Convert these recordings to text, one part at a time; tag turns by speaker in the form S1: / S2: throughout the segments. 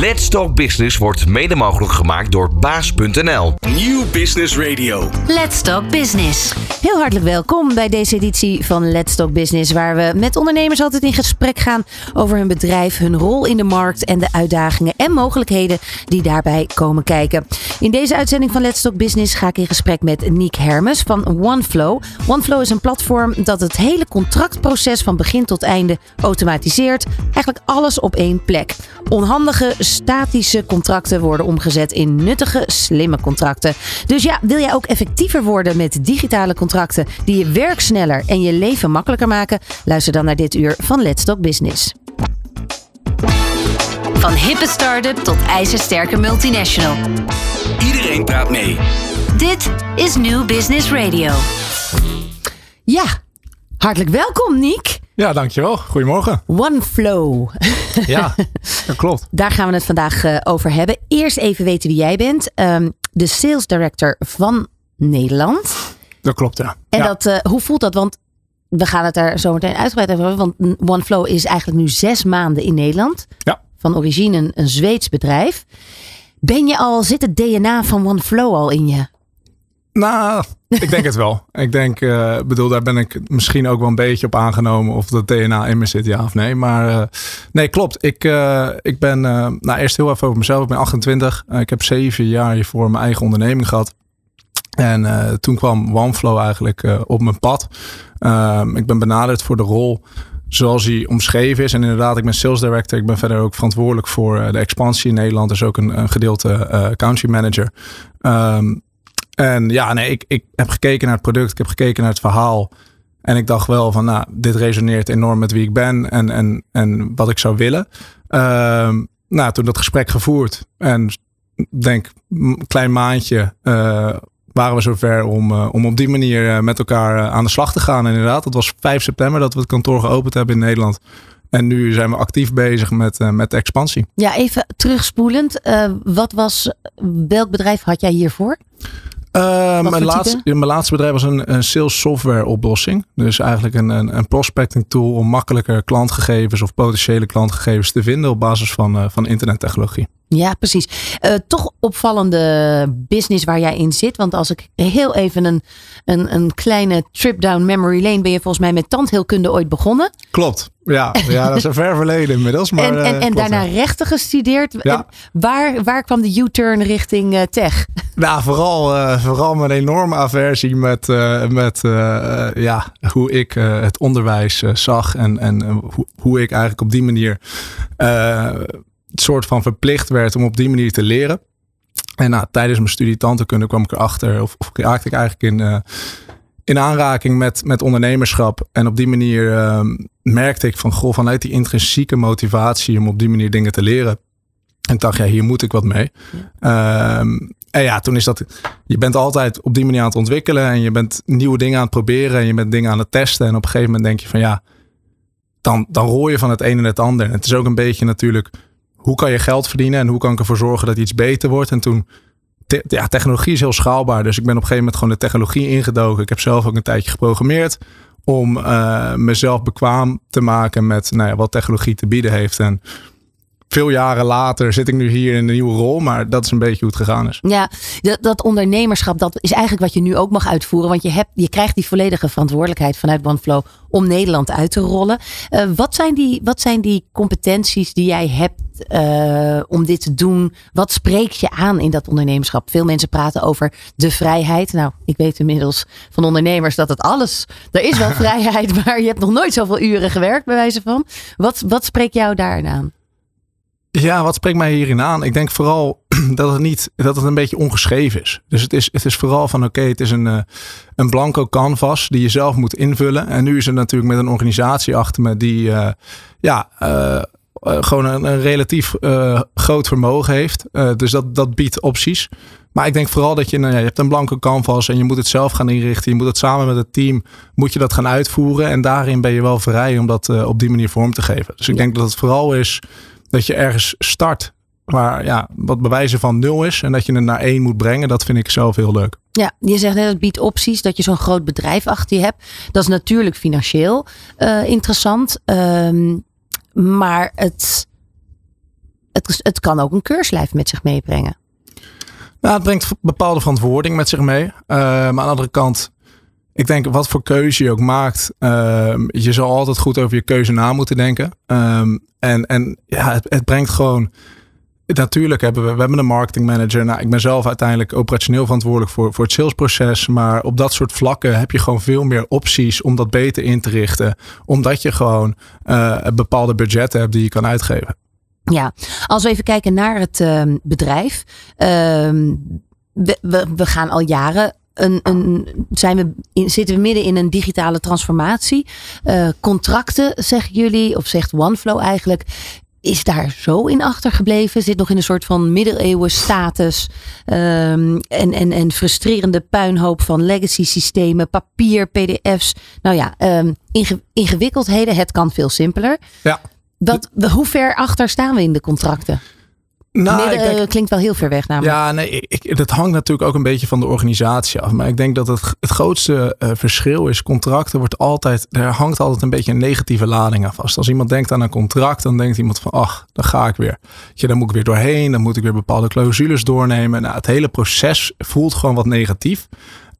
S1: Let's Talk Business wordt mede mogelijk gemaakt door baas.nl.
S2: Nieuw Business Radio.
S3: Let's Talk Business.
S4: Heel hartelijk welkom bij deze editie van Let's Talk Business, waar we met ondernemers altijd in gesprek gaan over hun bedrijf, hun rol in de markt en de uitdagingen en mogelijkheden die daarbij komen kijken. In deze uitzending van Let's Talk Business ga ik in gesprek met Niek Hermes van OneFlow. OneFlow is een platform dat het hele contractproces van begin tot einde automatiseert. Eigenlijk alles op één plek. Onhandige, statische contracten worden omgezet in nuttige, slimme contracten. Dus ja, wil jij ook effectiever worden met digitale contracten die je werk sneller en je leven makkelijker maken? Luister dan naar dit uur van Let's Talk Business.
S3: Van hippe start-up tot ijzersterke multinational.
S2: Iedereen praat mee.
S3: Dit is New Business Radio.
S4: Ja, hartelijk welkom Niek.
S5: Ja, dankjewel. Goedemorgen.
S4: OneFlow.
S5: Ja, dat klopt.
S4: Daar gaan we het vandaag eh, over hebben. Eerst even weten wie jij bent. Ehm, de sales director van Nederland.
S5: Dat klopt, ja.
S4: En
S5: ja.
S4: dat, eh, hoe voelt dat? Want we gaan het daar zo meteen uitgebreid over hebben. Want OneFlow is eigenlijk nu zes maanden in Nederland.
S5: Ja.
S4: Van origine een, een Zweeds bedrijf. Ben je al, zit het DNA van OneFlow al in je?
S5: Nou, ik denk het wel. Ik denk, eh, bedoel, daar ben ik misschien ook wel een beetje op aangenomen of dat DNA in me zit, ja of nee. Maar eh, nee, klopt. Ik, eh, ik ben, nou eerst heel even over mezelf. Ik ben 28. Eh, ik heb zeven jaar hiervoor mijn eigen onderneming gehad. En toen kwam OneFlow eigenlijk op mijn pad. Ehm, ik ben benaderd voor de rol zoals hij omschreven is. En inderdaad, ik ben sales director. Ik ben verder ook verantwoordelijk voor de expansie in Nederland. Dus ook een, gedeelte eh country manager. Ehm, en ja, nee, ik, ik heb gekeken naar het product. Ik heb gekeken naar het verhaal. En ik dacht wel van, nou, dit resoneert enorm met wie ik ben en, en, en wat ik zou willen. Ehm, nou, toen dat gesprek gevoerd en denk een klein maandje eh, waren we zover om, eh, om op die manier eh, met elkaar aan de slag te gaan. En inderdaad, dat was 5 september dat we het kantoor geopend hebben in Nederland. En nu zijn we actief bezig met, met de expansie.
S4: Ja, even terugspoelend. Wat was, welk bedrijf had jij hiervoor?
S5: Uh, mijn, laatste, mijn laatste bedrijf was een, een sales software oplossing. Dus eigenlijk een, een, een prospecting tool om makkelijker klantgegevens of potentiële klantgegevens te vinden op basis van, uh, van internettechnologie.
S4: Ja, precies. Uh, toch opvallende business waar jij in zit. Want als ik heel even een, een, een kleine trip down memory lane ben je volgens mij met tandheelkunde ooit begonnen.
S5: Klopt. Ja, ja dat is een ver verleden inmiddels. Maar,
S4: en en, en
S5: klopt,
S4: daarna
S5: ja.
S4: rechten gestudeerd.
S5: Ja.
S4: En waar, waar kwam de U-turn richting uh, tech?
S5: Nou, vooral, uh, vooral mijn enorme aversie met, met ja, hoe ik het onderwijs zag. En, en hoe, hoe ik eigenlijk op die manier soort van verplicht werd om op die manier te leren. En nou, tijdens mijn studie tandheelkunde kwam ik erachter, of, of raakte ik eigenlijk in, uh, in aanraking met, met ondernemerschap. En op die manier uh, merkte ik van, goh, vanuit die intrinsieke motivatie om op die manier dingen te leren. En ik dacht, ja, hier moet ik wat mee. Ja. Um, en ja, toen is dat, je bent altijd op die manier aan het ontwikkelen en je bent nieuwe dingen aan het proberen en je bent dingen aan het testen. En op een gegeven moment denk je van, ja, dan, dan rol je van het een en het ander. En het is ook een beetje natuurlijk, hoe kan je geld verdienen en hoe kan ik ervoor zorgen dat iets beter wordt? En toen, ja, technologie is heel schaalbaar. Dus ik ben op een gegeven moment gewoon de technologie ingedoken. Ik heb zelf ook een tijdje geprogrammeerd om uh, mezelf bekwaam te maken met nou ja, wat technologie te bieden heeft. En veel jaren later zit ik nu hier in een nieuwe rol, maar dat is een beetje hoe het gegaan is.
S4: Ja, dat, dat ondernemerschap, dat is eigenlijk wat je nu ook mag uitvoeren. Want je, hebt, je krijgt die volledige verantwoordelijkheid vanuit OneFlow om Nederland uit te rollen. Uh, wat, zijn die, wat zijn die competenties die jij hebt uh, om dit te doen? Wat spreekt je aan in dat ondernemerschap? Veel mensen praten over de vrijheid. Nou, ik weet inmiddels van ondernemers dat het alles. Er is wel vrijheid, maar je hebt nog nooit zoveel uren gewerkt, bij wijze van. Wat, wat spreekt jou daarin aan?
S5: Ja, wat spreekt mij hierin aan? Ik denk vooral dat het niet, dat het een beetje ongeschreven is. Dus het is, het is vooral van oké, okay, het is een, uh, een blanco canvas die je zelf moet invullen. En nu is het natuurlijk met een organisatie achter me die uh, ja, uh, gewoon een, een relatief groot vermogen heeft. dus dat, dat biedt opties. Maar ik denk vooral dat je, nou ja, je hebt een blanco canvas en je moet het zelf gaan inrichten. Je moet het samen met het team, moet je dat gaan uitvoeren. En daarin ben je wel vrij om dat op die manier vorm te geven. Dus ik denk dat het vooral is dat je ergens start waar ja, wat bewijzen van nul is en dat je het naar één moet brengen, dat vind ik zelf heel leuk.
S4: Ja, je zegt net het biedt opties dat je zo'n groot bedrijf achter je hebt. Dat is natuurlijk financieel uh, interessant, um, maar het, het, het kan ook een keurslijf met zich meebrengen.
S5: Nou, het brengt bepaalde verantwoording met zich mee. Uh, maar aan de andere kant, ik denk wat voor keuze je ook maakt, uh, je zal altijd goed over je keuze na moeten denken. Um, en, en ja, het, brengt gewoon. Natuurlijk hebben we, we hebben een marketing manager. Nou, ik ben zelf uiteindelijk operationeel verantwoordelijk voor, voor het salesproces. Maar op dat soort vlakken heb je gewoon veel meer opties om dat beter in te richten. Omdat je gewoon uh, bepaalde budgetten hebt die je kan uitgeven.
S4: Ja, als we even kijken naar het uh, bedrijf. We, we, gaan al jaren. Een, een, zijn we in, zitten we midden in een digitale transformatie? Uh, contracten, zeggen jullie, of zegt OneFlow eigenlijk, is daar zo in achtergebleven. Zit nog in een soort van middeleeuwen status. Um, en, en, en frustrerende puinhoop van legacy systemen, papier, pdf's. Nou ja, um, inge, ingewikkeldheden. Het kan veel simpeler.
S5: Ja.
S4: Dat, hoe ver achter staan we in de contracten?
S5: Nou, denk,
S4: klinkt wel heel ver weg namelijk.
S5: Ja, nee, ik, dat hangt natuurlijk ook een beetje van de organisatie af. Maar ik denk dat het, het grootste uh, verschil is, contracten wordt altijd, er hangt altijd een beetje een negatieve lading aan vast. Als iemand denkt aan een contract, dan denkt iemand van, ach, dan ga ik weer. Je, dan moet ik weer doorheen, dan moet ik weer bepaalde clausules doornemen. Nou, het hele proces voelt gewoon wat negatief.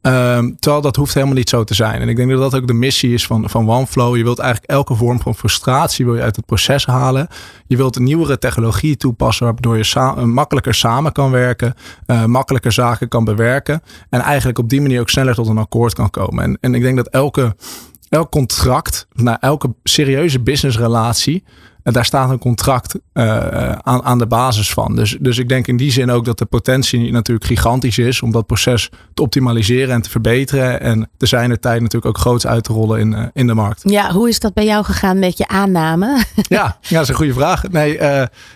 S5: Um, terwijl dat hoeft helemaal niet zo te zijn. En ik denk dat dat ook de missie is van, van OneFlow. Je wilt eigenlijk elke vorm van frustratie wil je uit het proces halen. Je wilt nieuwere technologie toepassen waardoor je sa makkelijker samen kan werken. Uh, makkelijker zaken kan bewerken. En eigenlijk op die manier ook sneller tot een akkoord kan komen. En, en ik denk dat elke, elk contract, nou, elke serieuze businessrelatie en daar staat een contract uh, aan, aan de basis van. Dus, dus ik denk in die zin ook dat de potentie natuurlijk gigantisch is om dat proces te optimaliseren en te verbeteren. En te zijn er tijd natuurlijk ook groots uit te rollen in, uh, in de markt.
S4: Ja, hoe is dat bij jou gegaan met je aanname?
S5: Ja, ja dat is een goede vraag. Nee, uh,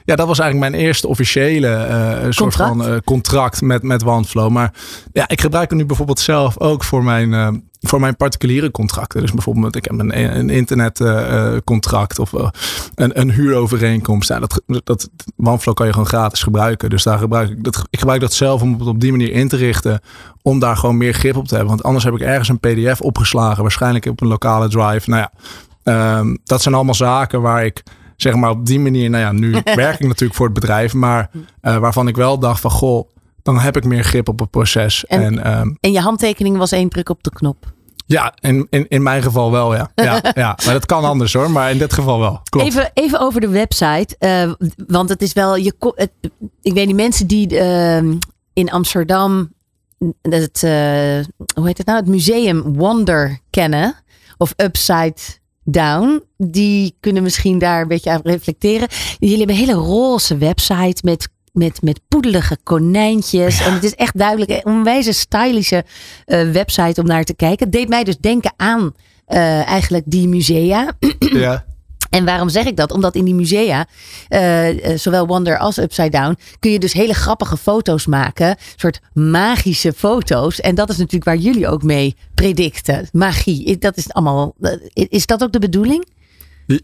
S5: ja, dat was eigenlijk mijn eerste officiële soort van contract met, met OneFlow. Maar ja, ik gebruik het nu bijvoorbeeld zelf ook voor mijn voor mijn particuliere contracten. Dus bijvoorbeeld, ik heb een, een internetcontract uh, of uh, een, een huurovereenkomst. Dat, dat OneFlow kan je gewoon gratis gebruiken. Dus daar gebruik ik dat. Ik gebruik dat zelf om het op die manier in te richten. Om daar gewoon meer grip op te hebben. Want anders heb ik ergens een PDF opgeslagen. Waarschijnlijk op een lokale drive. Nou ja, um, dat zijn allemaal zaken waar ik zeg maar op die manier. Nou ja, nu werk ik natuurlijk voor het bedrijf. Maar uh, waarvan ik wel dacht van goh dan heb ik meer grip op het proces.
S4: En,
S5: en, um,
S4: en je handtekening was één druk op de knop.
S5: Ja, in, in, in mijn geval wel, ja. ja, ja. Maar dat kan anders hoor, maar in dit geval wel. Klopt.
S4: Even, even over de website. Uh, want het is wel, je, het, ik weet niet, mensen die uh, in Amsterdam het, uh, hoe heet het nou, het museum Wonder kennen. Of Upside Down. Die kunnen misschien daar een beetje aan reflecteren. Jullie hebben een hele roze website met met, met poedelige konijntjes. Ja. En het is echt duidelijk een onwijze stylische uh, website om naar te kijken. Het deed mij dus denken aan uh, eigenlijk die musea.
S5: Ja.
S4: En waarom zeg ik dat? Omdat in die musea, uh, zowel Wonder als Upside Down, kun je dus hele grappige foto's maken. soort magische foto's. En dat is natuurlijk waar jullie ook mee predicten. Magie. Dat is allemaal. Is dat ook de bedoeling?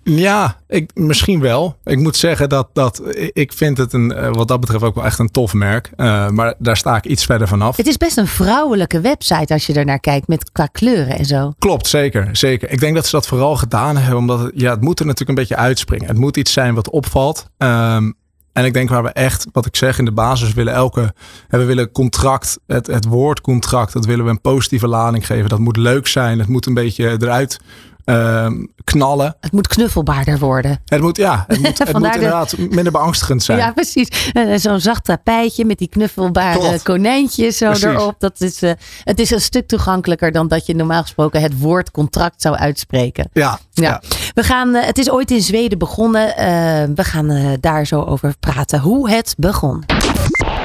S5: Ja, ik, misschien wel. Ik moet zeggen dat, dat ik vind het een, wat dat betreft ook wel echt een tof merk. Uh, maar daar sta ik iets verder vanaf.
S4: Het is best een vrouwelijke website als je er naar kijkt met qua kleuren en zo.
S5: Klopt, zeker. zeker. Ik denk dat ze dat vooral gedaan hebben omdat het, ja, het moet er natuurlijk een beetje uitspringen. Het moet iets zijn wat opvalt. Um, en ik denk waar we echt, wat ik zeg in de basis, willen elke. We willen contract, het, het woord contract, dat willen we een positieve lading geven. Dat moet leuk zijn. Het moet een beetje eruit uh, knallen.
S4: Het moet knuffelbaarder worden.
S5: Het moet, ja, het moet, het moet inderdaad minder beangstigend zijn.
S4: Ja, precies. Uh, Zo'n zacht tapijtje met die knuffelbare Klopt. konijntjes zo precies. erop. Dat is, uh, het is een stuk toegankelijker dan dat je normaal gesproken het woord contract zou uitspreken.
S5: Ja.
S4: ja. ja. We gaan, uh, het is ooit in Zweden begonnen. we gaan daar zo over praten hoe het begon.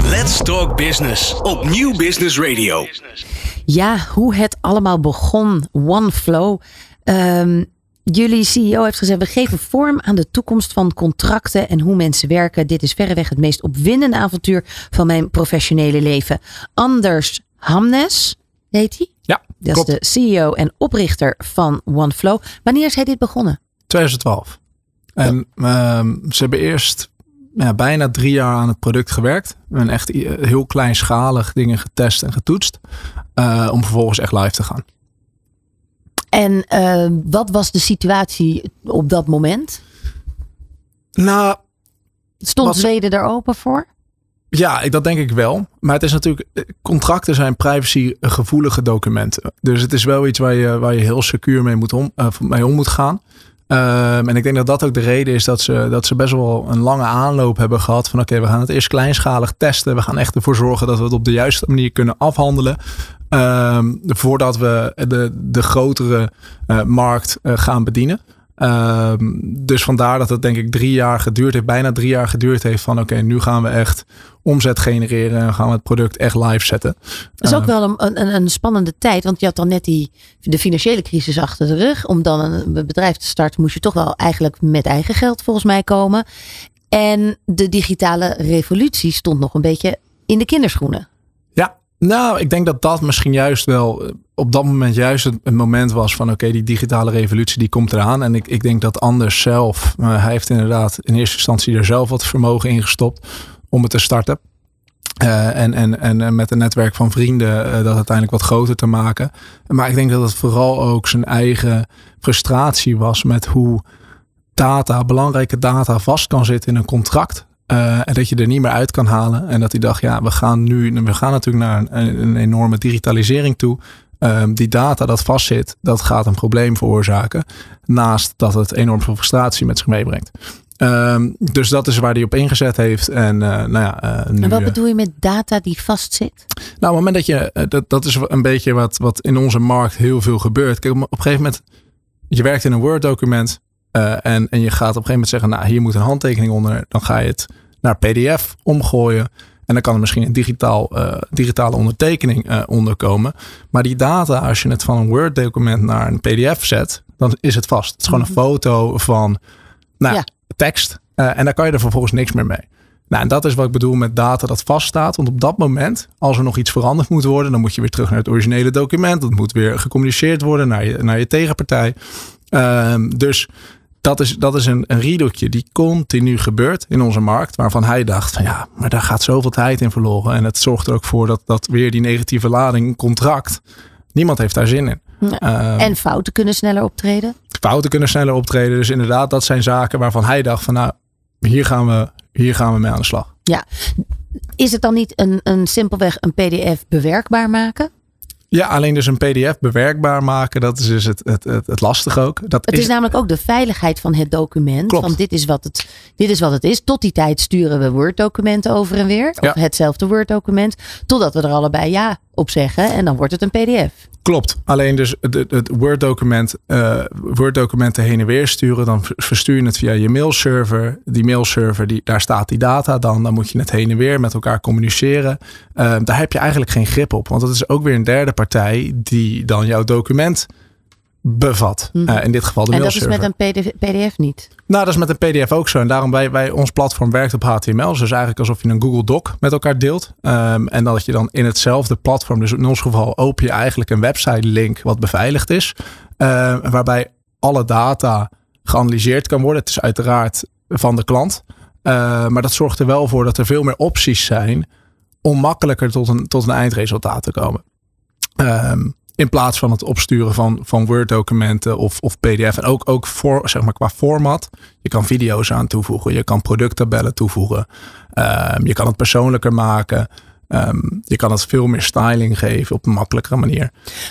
S2: Let's Talk Business op Nieuw Business Radio.
S4: Ja, hoe het allemaal begon. OneFlow. Um, jullie CEO heeft gezegd: we geven vorm aan de toekomst van contracten en hoe mensen werken. Dit is verreweg het meest opwindende avontuur van mijn professionele leven. Anders Hamnes, heet hij?
S5: Ja.
S4: Dat klopt. is de CEO en oprichter van OneFlow. Wanneer is hij dit begonnen?
S5: 2012. En ja. um, ze hebben eerst ja, bijna drie jaar aan het product gewerkt. En echt heel kleinschalig dingen getest en getoetst. Uh, om vervolgens echt live te gaan.
S4: En uh, wat was de situatie op dat moment?
S5: Nou,
S4: Stond
S5: Wat-
S4: Zweden daar open voor?
S5: Ja, dat denk ik wel. Maar het is natuurlijk, eh, contracten zijn privacygevoelige documenten. Dus het is wel iets waar je, waar je heel secuur mee, moet om, eh, mee om moet gaan. Ehm, en ik denk dat dat ook de reden is dat ze, dat ze best wel een lange aanloop hebben gehad. Van oké, we gaan het eerst kleinschalig testen. We gaan echt ervoor zorgen dat we het op de juiste manier kunnen afhandelen. Ehm, voordat we de, de grotere eh, markt eh, gaan bedienen. Ehm, dus vandaar dat het denk ik drie jaar geduurd heeft, bijna drie jaar geduurd heeft van oké, nu gaan we echt omzet genereren en gaan we het product echt live zetten.
S4: Dat is ook
S5: Eh,
S4: wel een, een, een spannende tijd. Want je had dan net die, de financiële crisis achter de rug. Om dan een bedrijf te starten moest je toch wel eigenlijk met eigen geld volgens mij komen. En de digitale revolutie stond nog een beetje in de kinderschoenen.
S5: Nou, ik denk dat dat misschien juist wel eh, op dat moment juist het, moment was van oké, die digitale revolutie die komt eraan. En ik, ik denk dat Anders zelf, eh, hij heeft inderdaad in eerste instantie er zelf wat vermogen in gestopt om het te starten. Eh, en, en, en met een netwerk van vrienden dat uiteindelijk wat groter te maken. Maar ik denk dat het vooral ook zijn eigen frustratie was met hoe data, belangrijke data, vast kan zitten in een contract. Eh, en dat je er niet meer uit kan halen. En dat hij dacht, ja, we gaan nu, we gaan natuurlijk naar een, een enorme digitalisering toe. Ehm, die data dat vastzit, dat gaat een probleem veroorzaken. Naast dat het enorm veel frustratie met zich meebrengt. Ehm, dus dat is waar hij op ingezet heeft. En, eh, nou ja, eh, nu,
S4: En wat bedoel je met data die vastzit?
S5: nou, op het moment dat je, dat, dat is een beetje wat, wat in onze markt heel veel gebeurt. Kijk, op een gegeven moment, je werkt in een Word eh, en, en je gaat op een gegeven moment zeggen, nou, hier moet een handtekening onder. Dan ga je het naar PDF omgooien. En dan kan er misschien een digitaal, eh, digitale ondertekening eh onder komen. Maar die data, als je het van een Word document naar een PDF zet, dan is het vast. Het is gewoon een foto van nou,
S4: Ja.
S5: tekst. Eh, en daar kan je er vervolgens niks meer mee. Nou, en dat is wat ik bedoel met data dat vaststaat. Want op dat moment, als er nog iets veranderd moet worden, dan moet je weer terug naar het originele document. Dat moet weer gecommuniceerd worden naar je, naar je tegenpartij. Ehm, dus dat is, dat is een, een riedeltje die continu gebeurt in onze markt. Waarvan hij dacht van ja, maar daar gaat zoveel tijd in verloren. En het zorgt er ook voor dat, dat weer die negatieve lading contract. Niemand heeft daar zin in.
S4: Ja.
S5: Ehm,
S4: En fouten kunnen sneller optreden?
S5: fouten kunnen sneller optreden. Dus inderdaad, dat zijn zaken waarvan hij dacht van nou, hier gaan we, hier gaan we mee aan de slag.
S4: Is het dan niet een, een simpelweg een PDF bewerkbaar maken?
S5: Ja, alleen dus een pdf bewerkbaar maken, dat is dus het, het, het, het lastige ook. Dat
S4: Het is, namelijk ook de veiligheid van het document.
S5: Klopt.
S4: Van dit is, wat het, dit is wat het is. Tot die tijd sturen we Word-documenten over en weer.
S5: Ja.
S4: Of hetzelfde Word-document. Totdat we er allebei ja op zeggen. En dan wordt het een PDF.
S5: Klopt. Alleen dus het, het- Word-document, eh, Word-documenten heen en weer sturen. Dan verstuur je het via je mailserver. Die mailserver, die, daar staat die data dan. Dan moet je het heen en weer met elkaar communiceren. Eh, daar heb je eigenlijk geen grip op. Want dat is ook weer een derde partij die dan jouw document bevat.
S4: Mhm.
S5: Eh, in dit geval de
S4: en dat is
S5: mailserver.
S4: met een PDF, PDF niet.
S5: Nou, dat is met een PDF ook zo. En daarom wij, wij ons platform werkt op HTML. Dus eigenlijk alsof je een Google Doc met elkaar deelt. Ehm, en dat je dan in hetzelfde platform, dus in ons geval open je eigenlijk een website link wat beveiligd is. Ehm, waarbij alle data geanalyseerd kan worden. Het is uiteraard van de klant. Eh, maar dat zorgt er wel voor dat er veel meer opties zijn om makkelijker tot een, tot een eindresultaat te komen. Ehm, in plaats van het opsturen van, van Word-documenten of, of PDF. En ook, ook voor, zeg maar, qua format. Je kan video's aan toevoegen. Je kan producttabellen toevoegen. Ehm, je kan het persoonlijker maken. Ehm, je kan het veel meer styling geven op een makkelijkere manier.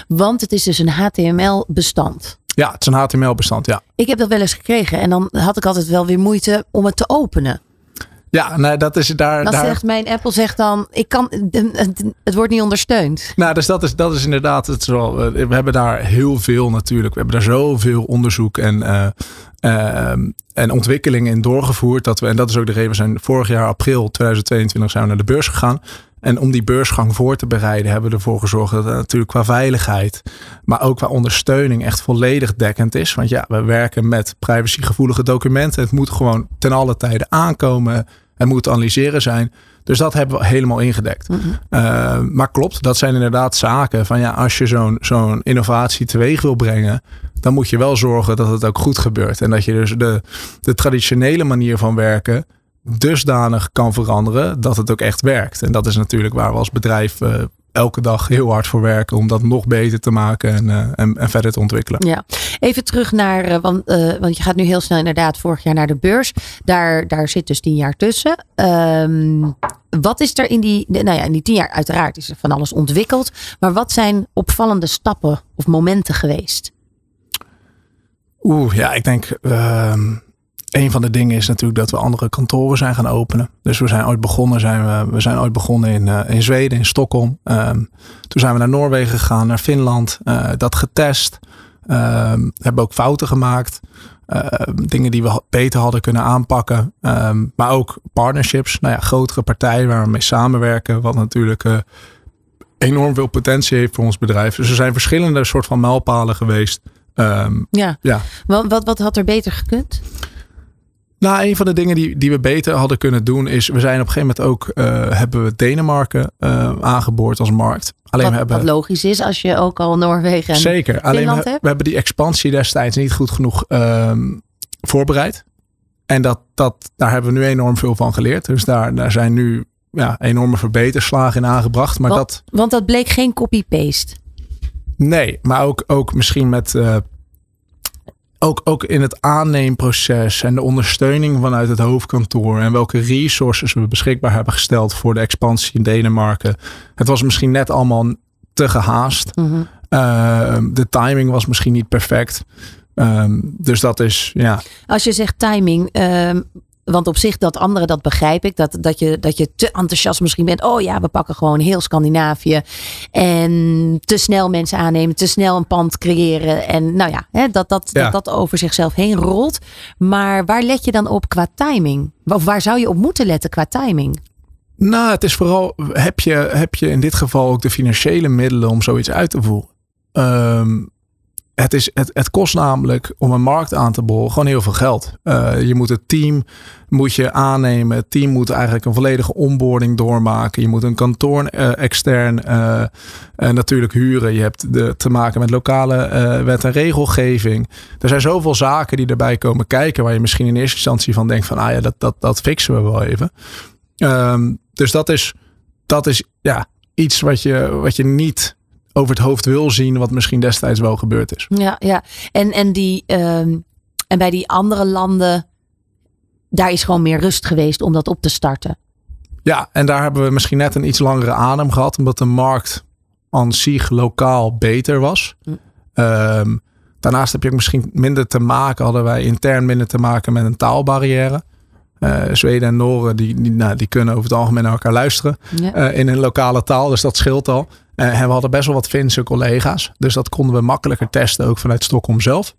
S4: Want het is dus een HTML-bestand.
S5: Ja, het is een HTML-bestand, ja.
S4: Ik heb dat wel eens gekregen. En dan had ik altijd wel weer moeite om het te openen.
S5: Ja, nee, dat is daar...
S4: Dan
S5: daar
S4: zegt mijn Apple zegt dan, ik kan, het, wordt niet ondersteund.
S5: Nou, dus dat is, dat is inderdaad het zo. eh, We hebben daar heel veel natuurlijk. We hebben daar zoveel onderzoek en, ehm, en ontwikkeling in doorgevoerd. Dat we, en dat is ook de reden, we zijn vorig jaar april 2022 zijn we naar de beurs gegaan. En om die beursgang voor te bereiden, hebben we ervoor gezorgd dat het natuurlijk qua veiligheid, maar ook qua ondersteuning echt volledig dekkend is. Want ja, we werken met privacygevoelige documenten. Het moet gewoon ten alle tijde aankomen. Het moet analyseren zijn. Dus dat hebben we helemaal ingedekt. Uh, maar klopt, dat zijn inderdaad zaken van ja, als je zo'n zo'n innovatie teweeg wil brengen, dan moet je wel zorgen dat het ook goed gebeurt. En dat je dus de, de traditionele manier van werken dusdanig kan veranderen dat het ook echt werkt. En dat is natuurlijk waar we als bedrijf uh, elke dag heel hard voor werken om dat nog beter te maken en, eh, en, en, verder te ontwikkelen.
S4: Ja, even terug naar, uh, want, want je gaat nu heel snel inderdaad vorig jaar naar de beurs. Daar, daar zit dus tien jaar tussen. Um, wat is er in die, nou ja, in die tien jaar uiteraard is er van alles ontwikkeld. Maar wat zijn opvallende stappen of momenten geweest?
S5: Oeh, ja, ik denk uh, een van de dingen is natuurlijk dat we andere kantoren zijn gaan openen. Dus we zijn ooit begonnen, zijn we, we zijn ooit begonnen in, uh, in Zweden, in Stockholm. Um, toen zijn we naar Noorwegen gegaan, naar Finland, uh, dat getest. Um, hebben ook fouten gemaakt. Uh, dingen die we beter hadden kunnen aanpakken. Um, maar ook partnerships. Nou ja, grotere partijen waar we mee samenwerken. Wat natuurlijk uh, enorm veel potentie heeft voor ons bedrijf. Dus er zijn verschillende soort van mijlpalen geweest.
S4: Ja. ja. Wat, wat, wat had er beter gekund?
S5: Nou, een van de dingen die, die we beter hadden kunnen doen is, we zijn op een gegeven moment ook, uh, hebben we Denemarken uh, aangeboord als markt.
S4: Alleen wat, we hebben, wat logisch is als je ook al Noorwegen en
S5: Zeker, alleen we, hebt. we hebben die expansie destijds niet goed genoeg um, voorbereid. En dat, dat, daar hebben we nu enorm veel van geleerd. Dus daar, daar zijn nu ja, enorme verbeterslagen in aangebracht. Maar
S4: want,
S5: dat,
S4: want dat bleek geen copy-paste.
S5: Nee, maar ook, ook misschien met uh, ook, ook in het aanneemproces en de ondersteuning vanuit het hoofdkantoor en welke resources we beschikbaar hebben gesteld voor de expansie in Denemarken. Het was misschien net allemaal te gehaast. Mm -hmm. uh, de timing was misschien niet perfect. Um, dus dat is, ja.
S4: Als je zegt timing, um, want op zich dat andere, dat begrijp ik. Dat, dat, je, dat je te enthousiast misschien bent. Oh ja, we pakken gewoon heel Scandinavië. En te snel mensen aannemen. Te snel een pand creëren. En nou ja, hè, dat, dat, ja. dat dat over zichzelf heen rolt. Maar waar let je dan op qua timing? Of waar zou je op moeten letten qua timing?
S5: Nou, het is vooral, heb je, heb je in dit geval ook de financiële middelen om zoiets uit te voeren? Um, het, is, het, het kost namelijk om een markt aan te boren gewoon heel veel geld. Uh, je moet het team moet je aannemen. Het team moet eigenlijk een volledige onboarding doormaken. Je moet een kantoor uh, extern uh, natuurlijk huren. Je hebt te maken met lokale wet en regelgeving. Er zijn zoveel zaken die erbij komen kijken waar je misschien in eerste instantie van denkt van ah ja, dat, dat, dat fixen we wel even. Um, dus dat is, dat is ja, iets wat je, wat je niet over het hoofd wil zien, wat misschien destijds wel gebeurd is.
S4: Ja, ja. En, en, die, um, en bij die andere landen, daar is gewoon meer rust geweest om dat op te starten.
S5: Ja, en daar hebben we misschien net een iets langere adem gehad, omdat de markt aan zich lokaal beter was. Hm. Um, daarnaast heb je ook misschien minder te maken, hadden wij intern minder te maken met een taalbarrière. Uh, Zweden en Noren, die, die, nou, die kunnen over het algemeen naar elkaar luisteren ja. uh, in hun lokale taal. Dus dat scheelt al. Uh, en we hadden best wel wat Finse collega's. Dus dat konden we makkelijker testen, ook vanuit Stockholm zelf.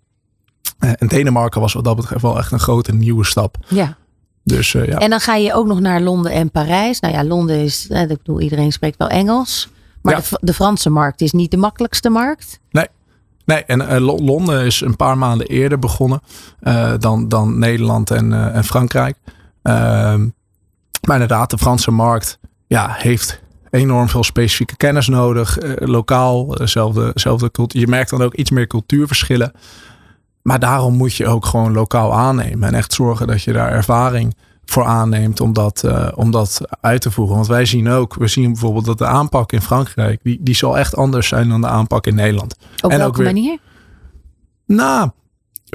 S5: en Denemarken was wat dat betreft wel echt een grote nieuwe stap.
S4: Ja.
S5: Dus, ja.
S4: En dan ga je ook nog naar Londen en Parijs. Nou ja, Londen is, ik bedoel, iedereen spreekt wel Engels. Maar ja. de, de Franse markt is niet de makkelijkste markt.
S5: Nee, Nee, en uh, Londen is een paar maanden eerder begonnen uh, dan, dan Nederland en, uh, en Frankrijk. Ehm, maar inderdaad, de Franse markt ja, heeft enorm veel specifieke kennis nodig. lokaal, dezelfde, cultuur. Je merkt dan ook iets meer cultuurverschillen. Maar daarom moet je ook gewoon lokaal aannemen. En echt zorgen dat je daar ervaring voor aanneemt om dat, uh, om dat uit te voeren. Want wij zien ook, we zien bijvoorbeeld dat de aanpak in Frankrijk, die, die zal echt anders zijn dan de aanpak in Nederland.
S4: Op en welke ook weer, manier?
S5: Nou,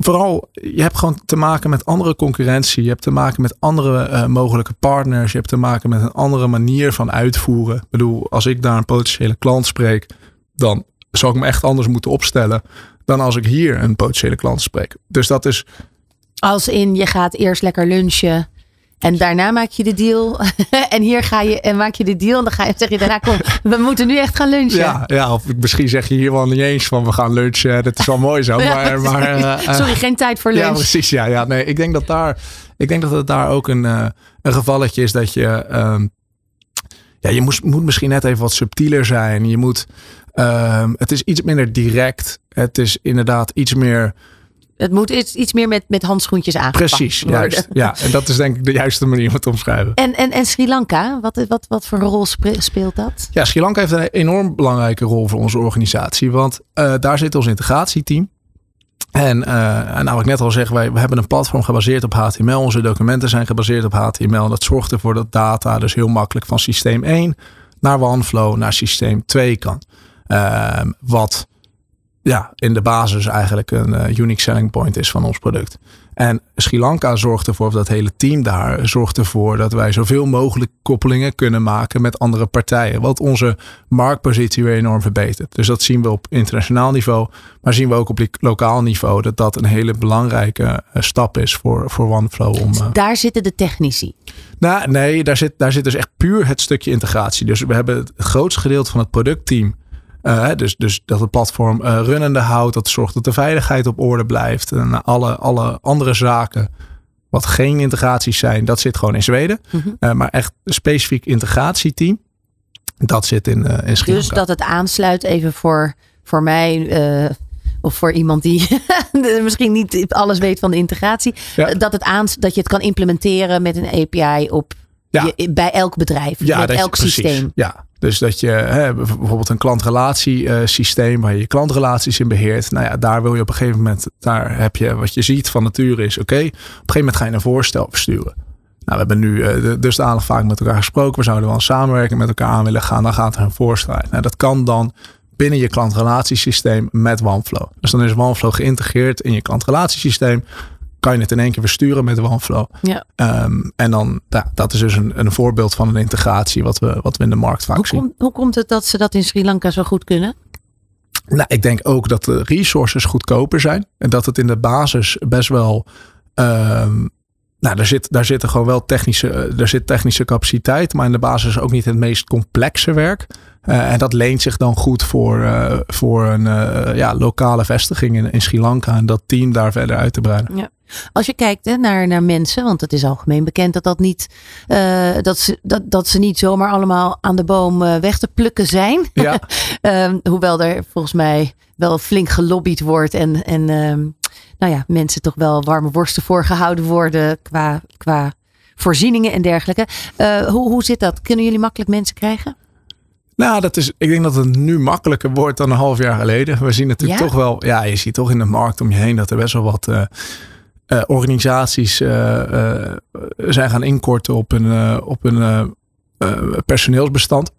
S5: vooral, je hebt gewoon te maken met andere concurrentie. Je hebt te maken met andere uh, mogelijke partners. Je hebt te maken met een andere manier van uitvoeren. Ik bedoel, als ik daar een potentiële klant spreek, dan zou ik me echt anders moeten opstellen dan als ik hier een potentiële klant spreek. Dus dat is.
S4: Als in je gaat eerst lekker lunchen en daarna maak je de deal. en hier ga je en maak je de deal. En dan ga je, zeg je daarna: kom, we moeten nu echt gaan lunchen.
S5: Ja, ja of misschien zeg je hier wel niet eens van we gaan lunchen. Dat is wel mooi zo. Maar, maar,
S4: uh, sorry, geen tijd voor lunch.
S5: Ja, precies. Ja, ja, nee, ik denk dat daar, ik denk dat het daar ook een, uh, een gevalletje is dat je. Um, ja, je moet, moet misschien net even wat subtieler zijn. Je moet. Um, het is iets minder direct. Het is inderdaad iets meer
S4: het moet iets, iets meer met, met handschoentjes aangepakt
S5: Precies, juist. Ja, en dat is denk ik de juiste manier om het te omschrijven.
S4: En, en, en Sri Lanka, wat, wat, wat voor rol speelt dat?
S5: Ja, Sri Lanka heeft een enorm belangrijke rol voor onze organisatie. Want uh, daar zit ons integratieteam. En, uh, en nou, ik net al zeg, wij we hebben een platform gebaseerd op HTML. Onze documenten zijn gebaseerd op HTML. Dat zorgt ervoor dat data dus heel makkelijk van systeem 1 naar OneFlow, naar systeem 2 kan. Ehm, wat ja, in de basis eigenlijk een uh, unique selling point is van ons product. En Sri Lanka zorgt ervoor, of dat hele team daar zorgt ervoor dat wij zoveel mogelijk koppelingen kunnen maken met andere partijen. Wat onze marktpositie weer enorm verbetert. Dus dat zien we op internationaal niveau, maar zien we ook op lokaal niveau dat dat een hele belangrijke eh, stap is voor, voor OneFlow. Om,
S4: dus daar zitten de technici.
S5: Nou, nee, daar zit, daar zit dus echt puur het stukje integratie. Dus we hebben het grootste gedeelte van het productteam uh, dus, dus dat het platform uh, runnende houdt. Dat zorgt dat de veiligheid op orde blijft. En alle, alle andere zaken, wat geen integraties zijn, dat zit gewoon in Zweden. Mm -hmm. uh, maar echt een specifiek integratieteam, dat zit in, in Sri
S4: Dus dat het aansluit even voor, voor mij of voor iemand die misschien niet alles weet van de integratie. Ja. Dat, het aan, dat je het kan implementeren met een API op ja. je, bij elk bedrijf,
S5: ja,
S4: met elk
S5: je,
S4: systeem.
S5: Ja, dus dat je hè, bijvoorbeeld een klantrelatiesysteem waar je je klantrelaties in beheert. Nou ja, daar wil je op een gegeven moment, daar heb je wat je ziet van nature is oké. Op een gegeven moment ga je een voorstel versturen. Nou, we hebben nu uh, dusdanig vaak met elkaar gesproken. We zouden wel een samenwerking met elkaar aan willen gaan. Dan gaat er een voorstel uit. Nou, dat kan dan binnen je klantrelatiesysteem met OneFlow. Dus dan is OneFlow geïntegreerd in je klantrelatiesysteem kan je het in één keer versturen met OneFlow.
S4: Ja.
S5: Um, en dan, ja, dat is dus een, een voorbeeld van een integratie wat we, wat we in de markt vaak
S4: hoe
S5: zien.
S4: Kom, hoe komt het dat ze dat in Sri Lanka zo goed kunnen?
S5: Nou, ik denk ook dat de resources goedkoper zijn. En dat het in de basis best wel. Um, nou, daar zit, daar zitten gewoon wel technische, daar zit technische capaciteit, maar in de basis ook niet het meest complexe werk. Uh, en dat leent zich dan goed voor, uh, voor een uh, ja, lokale vestiging in, in Sri Lanka en dat team daar verder uit te breiden.
S4: Ja. Als je kijkt hè, naar, naar mensen, want het is algemeen bekend dat, dat, niet, dat, ze, dat, dat ze niet zomaar allemaal aan de boom weg te plukken zijn.
S5: Ja.
S4: hoewel er volgens mij wel flink gelobbyd wordt en, en nou ja, mensen toch wel warme worsten voorgehouden worden qua, qua voorzieningen en dergelijke. hoe, hoe zit dat? Kunnen jullie makkelijk mensen krijgen?
S5: Nou, dat is, ik denk dat het nu makkelijker wordt dan een half jaar geleden. We zien natuurlijk
S4: Ja?
S5: toch wel, ja, je ziet toch in de markt om je heen dat er best wel wat eh, organisaties eh, eh, zijn gaan inkorten op eh, op eh, personeelsbestand.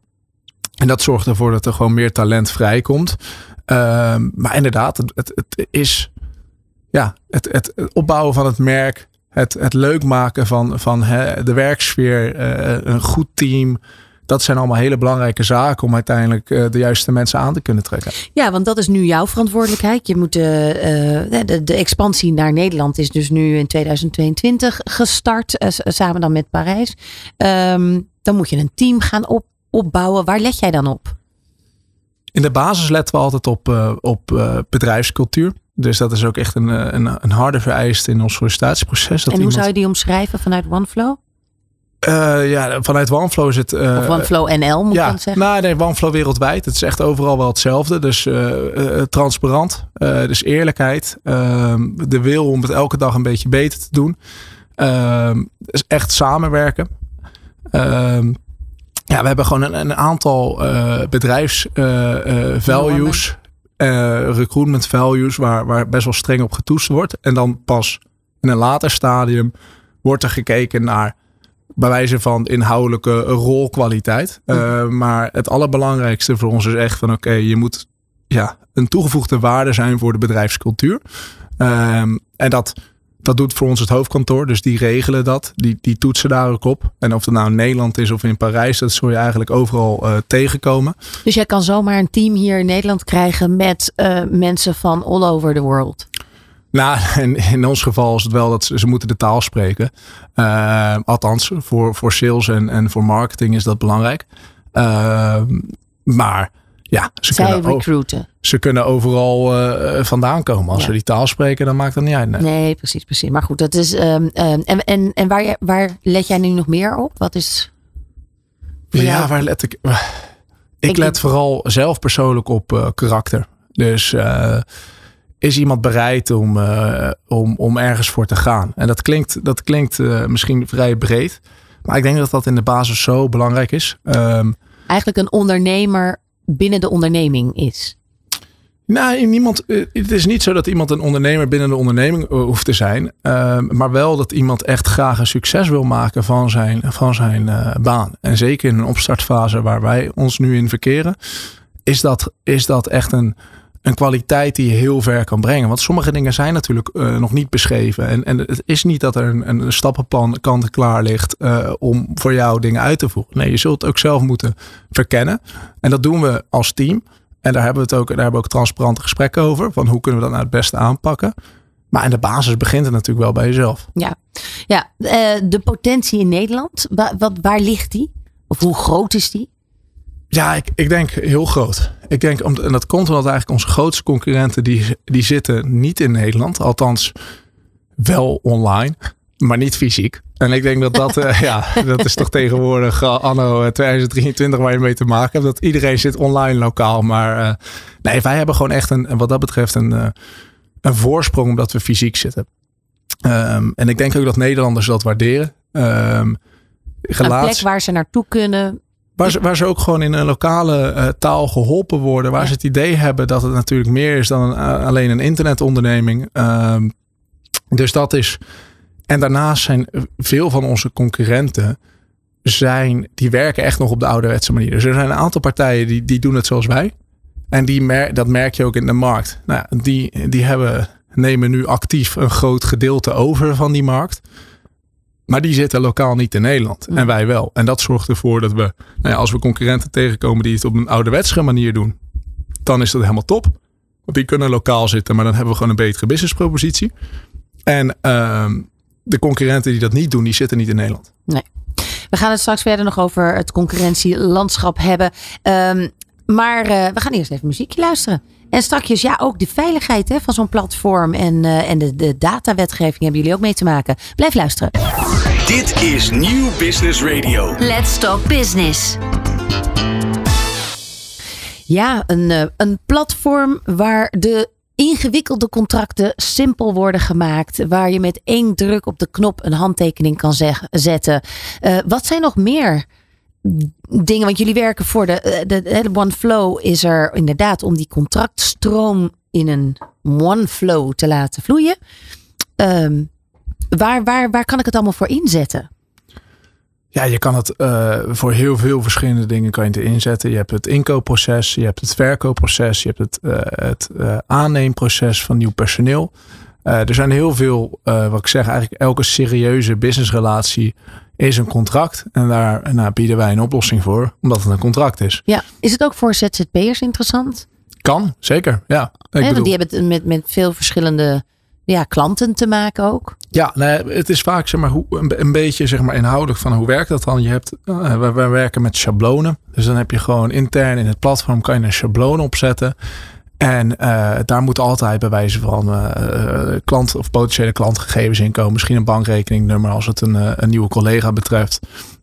S5: En dat zorgt ervoor dat er gewoon meer talent vrijkomt. Ehm, maar inderdaad, het, het, is ja, het, het, opbouwen van het merk, het, het leuk maken van, van hè, de werksfeer, een goed team. Dat zijn allemaal hele belangrijke zaken om uiteindelijk eh, de juiste mensen aan te kunnen trekken.
S4: Ja, want dat is nu jouw verantwoordelijkheid. Je moet de, uh, de, de expansie naar Nederland is dus nu in 2022 gestart, uh, samen dan met Parijs. Um, dan moet je een team gaan op, opbouwen. Waar let jij dan op?
S5: In de basis letten we altijd op, uh, op bedrijfscultuur. Dus dat is ook echt een, een, een harde vereiste in ons sollicitatieproces. Dat
S4: en hoe
S5: iemand...
S4: zou je die omschrijven vanuit OneFlow?
S5: Uh, ja, vanuit OneFlow is het. Uh,
S4: of OneFlow NL moet
S5: ja,
S4: je dan zeggen?
S5: Nou, nee, OneFlow wereldwijd. Het is echt overal wel hetzelfde. Dus uh, transparant, dus eerlijkheid, ehm, de wil om het elke dag een beetje beter te doen. Is echt samenwerken. Ehm, ja, we hebben gewoon een, een aantal bedrijfsvalues, recruitment values, waar, waar best wel streng op getoetst wordt. En dan pas in een later stadium wordt er gekeken naar bij wijze van inhoudelijke rolkwaliteit. Uh, mm. maar het allerbelangrijkste voor ons is echt van oké, okay, je moet ja, een toegevoegde waarde zijn voor de bedrijfscultuur. Um, en dat, dat doet voor ons het hoofdkantoor. Dus die regelen dat. Die, die toetsen daar ook op. En of het nou in Nederland is of in Parijs, dat zul je eigenlijk overal uh, tegenkomen.
S4: Dus jij kan zomaar een team hier in Nederland krijgen met uh, mensen van all over the world.
S5: Nou, in, in ons geval is het wel dat ze, ze moeten de taal spreken. Uh, althans, voor, voor sales en, en voor marketing is dat belangrijk. Uh, maar ja, ze
S4: Zij
S5: kunnen,
S4: recruiten.
S5: ze kunnen overal uh, vandaan komen. Als
S4: Ja.
S5: ze die taal spreken, dan maakt dat niet uit. Nee.
S4: Nee, precies, precies. Maar goed, dat is. Um, um, en en, en waar, waar let jij nu nog meer op? Wat is.
S5: Ja, waar let ik. Ik,
S4: Ik
S5: let
S4: denk-
S5: vooral zelf persoonlijk op uh, karakter. Dus is iemand bereid om, uh, om, om ergens voor te gaan? En dat klinkt, dat klinkt uh, misschien vrij breed. Maar ik denk dat dat in de basis zo belangrijk is. Um,
S4: Eigenlijk een ondernemer binnen de onderneming is.
S5: Nou, niemand, eh, het is niet zo dat iemand een ondernemer binnen de onderneming eh, hoeft te zijn. Uh, maar wel dat iemand echt graag een succes wil maken van zijn, van zijn uh, baan. En zeker in een opstartfase waar wij ons nu in verkeren, is dat, is dat echt een, een kwaliteit die je heel ver kan brengen. Want sommige dingen zijn natuurlijk uh, nog niet beschreven. En, en het is niet dat er een, een stappenplan kant klaar ligt uh, om voor jou dingen uit te voeren. Nee, je zult ook zelf moeten verkennen. En dat doen we als team. En daar hebben we het ook, daar hebben we ook transparante gesprekken over. Van hoe kunnen we dat nou het beste aanpakken. Maar in de basis begint het natuurlijk wel bij jezelf.
S4: Ja, ja uh, de potentie in Nederland, wat, waar ligt die? Of hoe groot is die?
S5: Ja, ik, ik denk heel groot. Ik denk, en dat komt omdat eigenlijk onze grootste concurrenten, die, die zitten niet in Nederland. Althans, wel online, maar niet fysiek. En ik denk dat dat, uh, ja, dat is toch tegenwoordig uh, anno 2023 waar je mee te maken hebt. Dat iedereen zit online lokaal. Maar uh, nee, wij hebben gewoon echt een, wat dat betreft een, een voorsprong omdat we fysiek zitten. Um, en ik denk ook dat Nederlanders dat waarderen. Um,
S4: een plek waar ze naartoe kunnen.
S5: Waar ze, waar ze ook gewoon in een lokale uh, taal geholpen worden. Waar ja. ze het idee hebben dat het natuurlijk meer is dan een, uh, alleen een internetonderneming. Um, dus dat is. En daarnaast zijn veel van onze concurrenten. Zijn, die werken echt nog op de ouderwetse manier. Dus er zijn een aantal partijen die, die doen het zoals wij. En die mer dat merk je ook in de markt. Nou, die, die hebben, nemen nu actief een groot gedeelte over van die markt. Maar die zitten lokaal niet in Nederland. En wij wel. En dat zorgt ervoor dat we, nou ja, als we concurrenten tegenkomen die het op een ouderwetse manier doen, dan is dat helemaal top. Want die kunnen lokaal zitten, maar dan hebben we gewoon een betere businesspropositie. En uh, de concurrenten die dat niet doen, die zitten niet in Nederland.
S4: Nee. We gaan het straks verder nog over het concurrentielandschap hebben. Um, maar uh, we gaan eerst even muziekje luisteren. En straks, ja, ook de veiligheid hè, van zo'n platform en, uh, en de, de datawetgeving hebben jullie ook mee te maken. Blijf luisteren.
S2: Dit is Nieuw Business Radio.
S3: Let's Talk Business.
S4: Ja, een, uh, een platform waar de ingewikkelde contracten simpel worden gemaakt. Waar je met één druk op de knop een handtekening kan zeg, zetten. Uh, wat zijn nog meer dingen, want jullie werken voor de, de, de One Flow is er inderdaad om die contractstroom in een One Flow te laten vloeien. Um, waar, waar, waar kan ik het allemaal voor inzetten?
S5: Ja, je kan het uh, voor heel veel verschillende dingen kan je het inzetten. Je hebt het inkoopproces, je hebt het verkoopproces, je hebt het, het uh, aanneemproces van nieuw personeel. er zijn heel veel, wat ik zeg, eigenlijk elke serieuze businessrelatie is een contract. En daar nou, bieden wij een oplossing voor, omdat het een contract is.
S4: Ja, is het ook voor ZZP'ers interessant?
S5: Kan, zeker. Ja,
S4: ik He, bedoel... Die hebben het met, met veel verschillende ja, klanten te maken ook.
S5: Ja, nee, het is vaak zeg maar, hoe, een, beetje zeg maar, inhoudelijk van hoe werkt dat dan. Je hebt, uh, we, we werken met schablonen. Dus dan heb je gewoon intern in het platform kan je een schabloon opzetten. En uh, daar moet altijd bij wijze van uh, klant of potentiële klantgegevens in komen. Misschien een bankrekeningnummer als het een, een nieuwe collega betreft.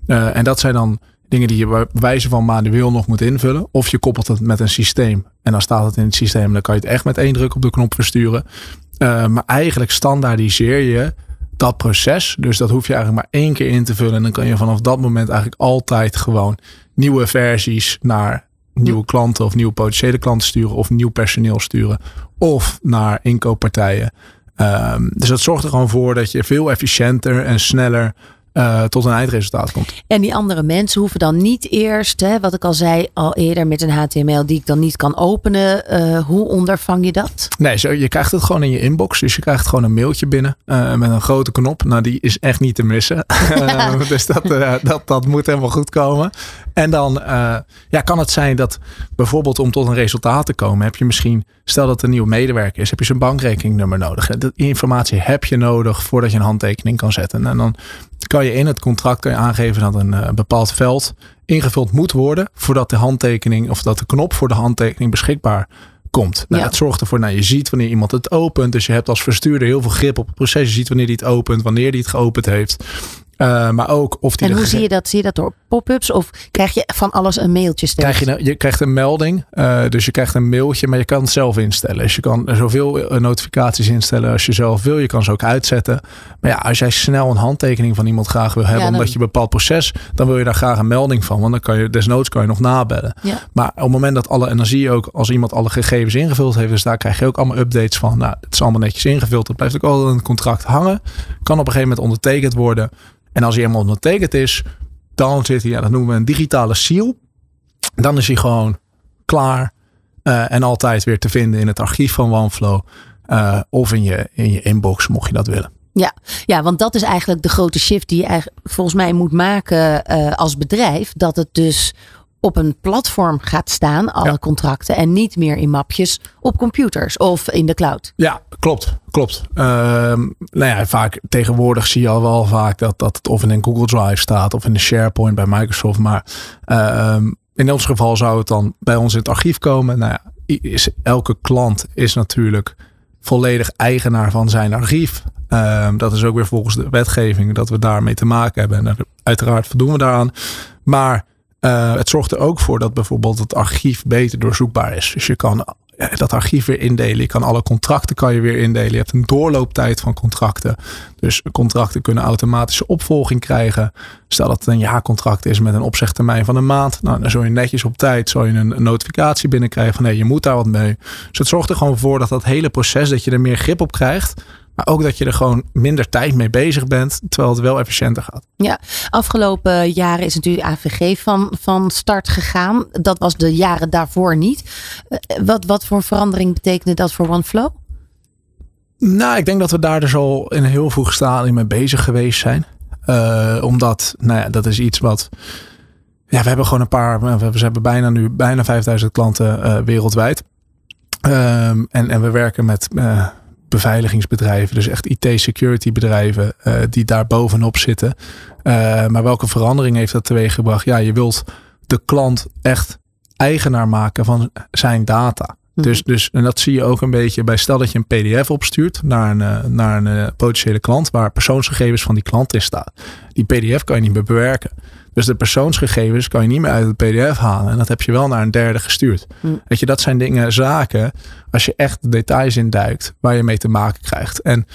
S5: en dat zijn dan dingen die je bij wijze van manueel nog moet invullen. Of je koppelt het met een systeem. En dan staat het in het systeem. En dan kan je het echt met één druk op de knop versturen. maar eigenlijk standaardiseer je dat proces. Dus dat hoef je eigenlijk maar één keer in te vullen. En dan kan je vanaf dat moment eigenlijk altijd gewoon nieuwe versies naar nieuwe klanten of nieuwe potentiële klanten sturen of nieuw personeel sturen of naar inkooppartijen. Um, dus dat zorgt er gewoon voor dat je veel efficiënter en sneller uh, tot een eindresultaat komt.
S4: En die andere mensen hoeven dan niet eerst, hè, wat ik al zei al eerder met een HTML die ik dan niet kan openen. Uh, hoe ondervang je dat?
S5: Nee, zo, je krijgt het gewoon in je inbox. Dus je krijgt gewoon een mailtje binnen uh, met een grote knop. Nou, die is echt niet te missen. dus dat, dat, dat moet helemaal goed komen. En dan ja, kan het zijn dat bijvoorbeeld om tot een resultaat te komen, heb je misschien, stel dat er een nieuwe medewerker is, heb je zijn bankrekeningnummer nodig. Die informatie heb je nodig voordat je een handtekening kan zetten. En dan kan je in het contract kan je aangeven dat een uh, bepaald veld ingevuld moet worden voordat de handtekening of dat de knop voor de handtekening beschikbaar komt. Nou, ja. Dat zorgt ervoor, nou, je ziet wanneer iemand het opent. Dus je hebt als verstuurder heel veel grip op het proces. Je ziet wanneer die het opent, wanneer die het geopend heeft. Uh, maar ook of die
S4: en hoe zie je dat? Zie je dat door pop-ups of krijg je van alles een mailtje steeds?
S5: Krijg je, nou, je krijgt een melding, uh, dus je krijgt een mailtje, maar je kan het zelf instellen. Dus je kan zoveel uh, notificaties instellen als je zelf wil. Je kan ze ook uitzetten. Maar ja, als jij snel een handtekening van iemand graag wil hebben, ja, dan... omdat je een bepaald proces, dan wil je daar graag een melding van. Want dan kan je desnoods kan je nog nabellen.
S4: Ja.
S5: Maar op het moment dat alle, en dan zie je ook als iemand alle gegevens ingevuld heeft, dus daar krijg je ook allemaal updates van. Nou, het is allemaal netjes ingevuld. Dat blijft ook altijd een contract hangen. Kan op een gegeven moment ondertekend worden. En als hij helemaal ondertekend is, dan zit hij, ja, dat noemen we een digitale seal. Dan is hij gewoon klaar uh, en altijd weer te vinden in het archief van OneFlow. Uh, of in je, in je inbox, mocht je dat willen.
S4: Ja, ja, want dat is eigenlijk de grote shift die je volgens mij moet maken uh, als bedrijf. Dat het dus op een platform gaat staan, alle ja. contracten, en niet meer in mapjes op computers of in de cloud.
S5: Ja, klopt. Klopt. Uh, nou ja, vaak tegenwoordig zie je al wel vaak dat, dat het of in een Google Drive staat of in de SharePoint bij Microsoft. Maar uh, in ons geval zou het dan bij ons in het archief komen. Nou ja, is, elke klant is natuurlijk volledig eigenaar van zijn archief. Uh, dat is ook weer volgens de wetgeving dat we daarmee te maken hebben. En uiteraard voldoen we daaraan. Maar uh, het zorgt er ook voor dat bijvoorbeeld het archief beter doorzoekbaar is. Dus je kan dat archief weer indelen. Je kan alle contracten kan je weer indelen. Je hebt een doorlooptijd van contracten. Dus contracten kunnen automatische opvolging krijgen. Stel dat het een jaarcontract is met een opzegtermijn van een maand. Nou, dan zul je netjes op tijd zal je een notificatie binnenkrijgen van nee, je moet daar wat mee. Dus het zorgt er gewoon voor dat dat hele proces, dat je er meer grip op krijgt. Maar ook dat je er gewoon minder tijd mee bezig bent, terwijl het wel efficiënter gaat.
S4: Ja, afgelopen jaren is natuurlijk AVG van, van start gegaan. Dat was de jaren daarvoor niet. Wat, wat voor verandering betekende dat voor OneFlow?
S5: Nou, ik denk dat we daar dus al in een heel vroeg stadium mee bezig geweest zijn. Uh, omdat, nou ja, dat is iets wat. Ja, we hebben gewoon een paar. We hebben bijna nu bijna 5000 klanten uh, wereldwijd. Um, en, en we werken met. Uh, beveiligingsbedrijven, dus echt IT-security bedrijven uh, die daar bovenop zitten. Uh, maar welke verandering heeft dat teweeggebracht? Ja, je wilt de klant echt eigenaar maken van zijn data. Mhm. Dus, dus, en dat zie je ook een beetje bij stel dat je een PDF opstuurt naar een, uh, naar een potentiële klant waar persoonsgegevens van die klant in staan. Die PDF kan je niet meer bewerken. Dus de persoonsgegevens kan je niet meer uit het PDF halen. En dat heb je wel naar een derde gestuurd. Mm. Weet je, dat zijn dingen, zaken, als je echt de details induikt, waar je mee te maken krijgt. En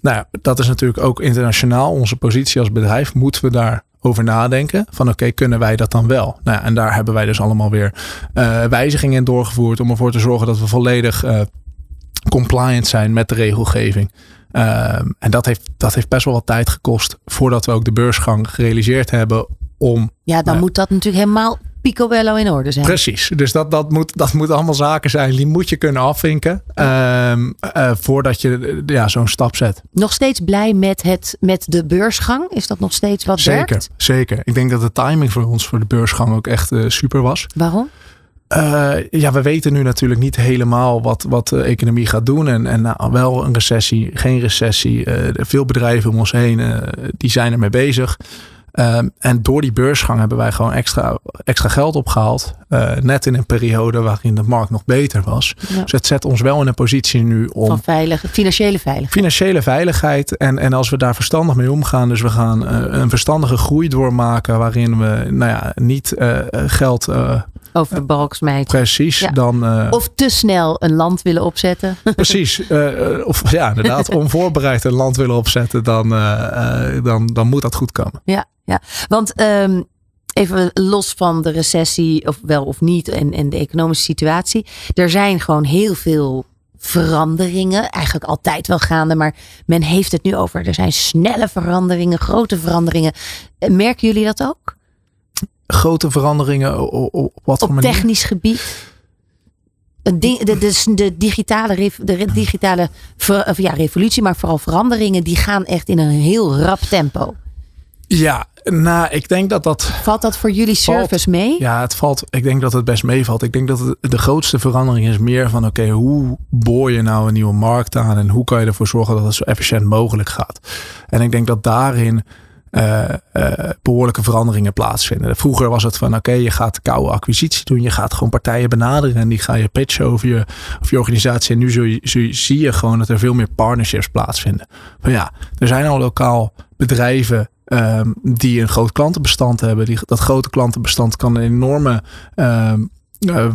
S5: nou ja, dat is natuurlijk ook internationaal. Onze positie als bedrijf moeten we daar over nadenken. Van oké, okay, kunnen wij dat dan wel? Nou ja, en daar hebben wij dus allemaal weer uh, wijzigingen in doorgevoerd. Om ervoor te zorgen dat we volledig uh, compliant zijn met de regelgeving. Uh, en dat heeft, dat heeft best wel wat tijd gekost voordat we ook de beursgang gerealiseerd hebben om.
S4: Ja, dan uh, moet dat natuurlijk helemaal picobello in orde zijn.
S5: Precies. Dus dat, dat, moet, dat moet allemaal zaken zijn die moet je kunnen afvinken uh, uh, voordat je ja, zo'n stap zet.
S4: Nog steeds blij met, het, met de beursgang? Is dat nog steeds wat
S5: zeker,
S4: werkt?
S5: Zeker. Ik denk dat de timing voor ons voor de beursgang ook echt uh, super was.
S4: Waarom?
S5: Uh, ja, we weten nu natuurlijk niet helemaal wat, wat de economie gaat doen. En, en nou, wel een recessie, geen recessie. Uh, veel bedrijven om ons heen, uh, die zijn ermee bezig. Um, en door die beursgang hebben wij gewoon extra, extra geld opgehaald. net in een periode waarin de markt nog beter was. Ja. Dus het zet ons wel in een positie nu om...
S4: Van veilige, financiële veiligheid.
S5: Financiële veiligheid. En, en als we daar verstandig mee omgaan. Dus we gaan een verstandige groei doormaken. Waarin we nou ja, niet geld
S4: over de balk smijten.
S5: Precies. Ja. Dan,
S4: of te snel een land willen opzetten.
S5: Precies. Of ja, inderdaad, onvoorbereid een land willen opzetten, dan, dan, dan moet dat goed komen.
S4: Ja, ja. want um, even los van de recessie, of wel of niet, en, en de economische situatie. Er zijn gewoon heel veel veranderingen. Eigenlijk altijd wel gaande, maar men heeft het nu over. Er zijn snelle veranderingen, grote veranderingen. Merken jullie dat ook?
S5: grote veranderingen op, wat
S4: op technisch gebied? De, de, de, de, digitale, de digitale ja, revolutie, maar vooral veranderingen, die gaan echt in een heel rap tempo.
S5: Ja, nou, ik denk dat dat.
S4: Valt dat voor jullie service
S5: valt,
S4: mee?
S5: Ja, het valt. Ik denk dat het best meevalt. Ik denk dat het, de grootste verandering is meer van: oké, okay, hoe boor je nou een nieuwe markt aan en hoe kan je ervoor zorgen dat het zo efficiënt mogelijk gaat? En ik denk dat daarin uh, uh, behoorlijke veranderingen plaatsvinden. Vroeger was het van oké, okay, je gaat koude acquisitie doen. Je gaat gewoon partijen benaderen en die ga je pitchen over je, over je organisatie. En nu zul je, zul je, zie je gewoon dat er veel meer partnerships plaatsvinden. Van ja, er zijn al lokaal bedrijven ehm, die een groot klantenbestand hebben. Die, dat grote klantenbestand kan een enorme uh,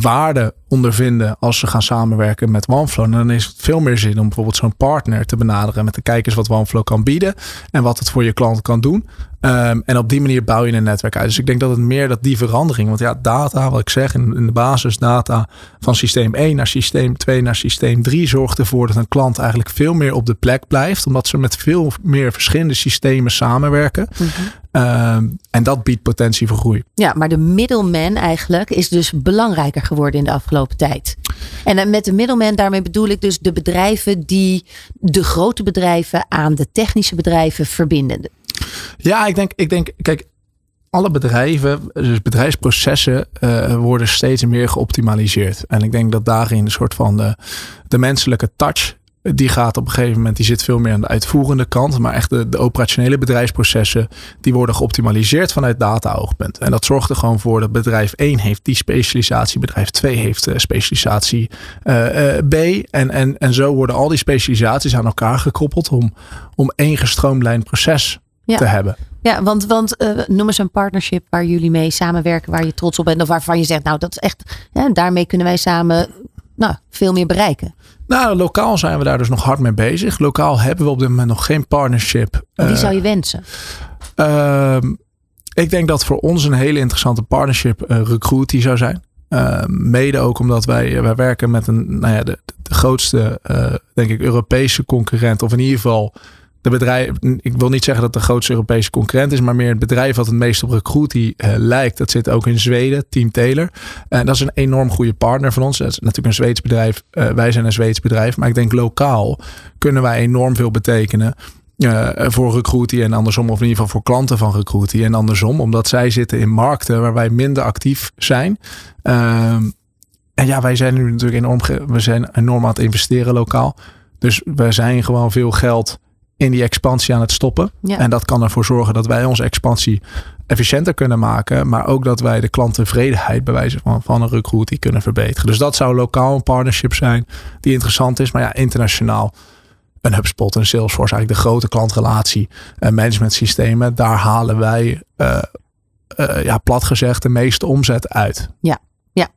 S5: waarde ondervinden als ze gaan samenwerken met OneFlow. En dan is het veel meer zin om bijvoorbeeld zo'n partner te benaderen met de kijkers wat OneFlow kan bieden en wat het voor je klant kan doen. Ehm, en op die manier bouw je een netwerk uit. Dus ik denk dat het meer dat die verandering, want ja, data, wat ik zeg, in, in de basis data van systeem 1 naar systeem 2 naar systeem 3 zorgt ervoor dat een klant eigenlijk veel meer op de plek blijft, omdat ze met veel meer verschillende systemen samenwerken. Mhm. Ehm, en dat biedt potentie voor groei.
S4: Ja, maar de middleman eigenlijk is dus belangrijker geworden in de afgelopen tijd. En eh, met de middleman, daarmee bedoel ik dus de bedrijven die de grote bedrijven aan de technische bedrijven verbinden.
S5: Ja, ik denk, ik denk kijk, alle bedrijven, dus bedrijfsprocessen, uh, worden steeds meer geoptimaliseerd. En ik denk dat daarin een soort van de, menselijke touch die gaat op een gegeven moment, die zit veel meer aan de uitvoerende kant. Maar echt de, de operationele bedrijfsprocessen, die worden geoptimaliseerd vanuit data-oogpunt. En dat zorgt er gewoon voor dat bedrijf 1 heeft die specialisatie, bedrijf 2 heeft uh, specialisatie uh, B. En, en, en zo worden al die specialisaties aan elkaar gekoppeld om, om één gestroomlijnd proces te hebben.
S4: Ja, want, want noem eens een partnership waar jullie mee samenwerken, waar je trots op bent. Of waarvan je zegt, nou dat is echt, ja, daarmee kunnen wij samen nou, veel meer bereiken.
S5: Nou, lokaal zijn we daar dus nog hard mee bezig. Lokaal hebben we op dit moment nog geen partnership.
S4: Wie uh, zou je wensen?
S5: Uh, ik denk dat voor ons een hele interessante partnership uh, Recruity zou zijn. Uh, mede ook omdat wij, wij werken met een, nou ja, de, de grootste, denk ik, Europese concurrent. Of in ieder geval bedrijf, ik wil niet zeggen dat de grootste Europese concurrent is, maar meer het bedrijf wat het meest op recruiting uh, lijkt. Dat zit ook in Zweden, Team Taylor. En dat is een enorm goede partner van ons. Dat is natuurlijk een Zweeds bedrijf. Uh, wij zijn een Zweeds bedrijf, maar ik denk lokaal kunnen wij enorm veel betekenen. Uh, voor recruiting en andersom, of in ieder geval voor klanten van recruiting en andersom, omdat zij zitten in markten waar wij minder actief zijn. Ehm, en ja, wij zijn nu natuurlijk enorm, we zijn enorm aan het investeren lokaal. Dus we zijn gewoon veel geld in die expansie aan het stoppen. En dat kan ervoor zorgen dat wij onze expansie efficiënter kunnen maken. Maar ook dat wij de klanttevredenheid bij wijze van, van een recruiting kunnen verbeteren. Dus dat zou lokaal een partnership zijn die interessant is. Maar ja, internationaal een HubSpot en Salesforce, eigenlijk de grote klantrelatie en management systemen. Daar halen wij, uh, uh, ja, plat gezegd, de meeste omzet uit.
S4: Ja, ja.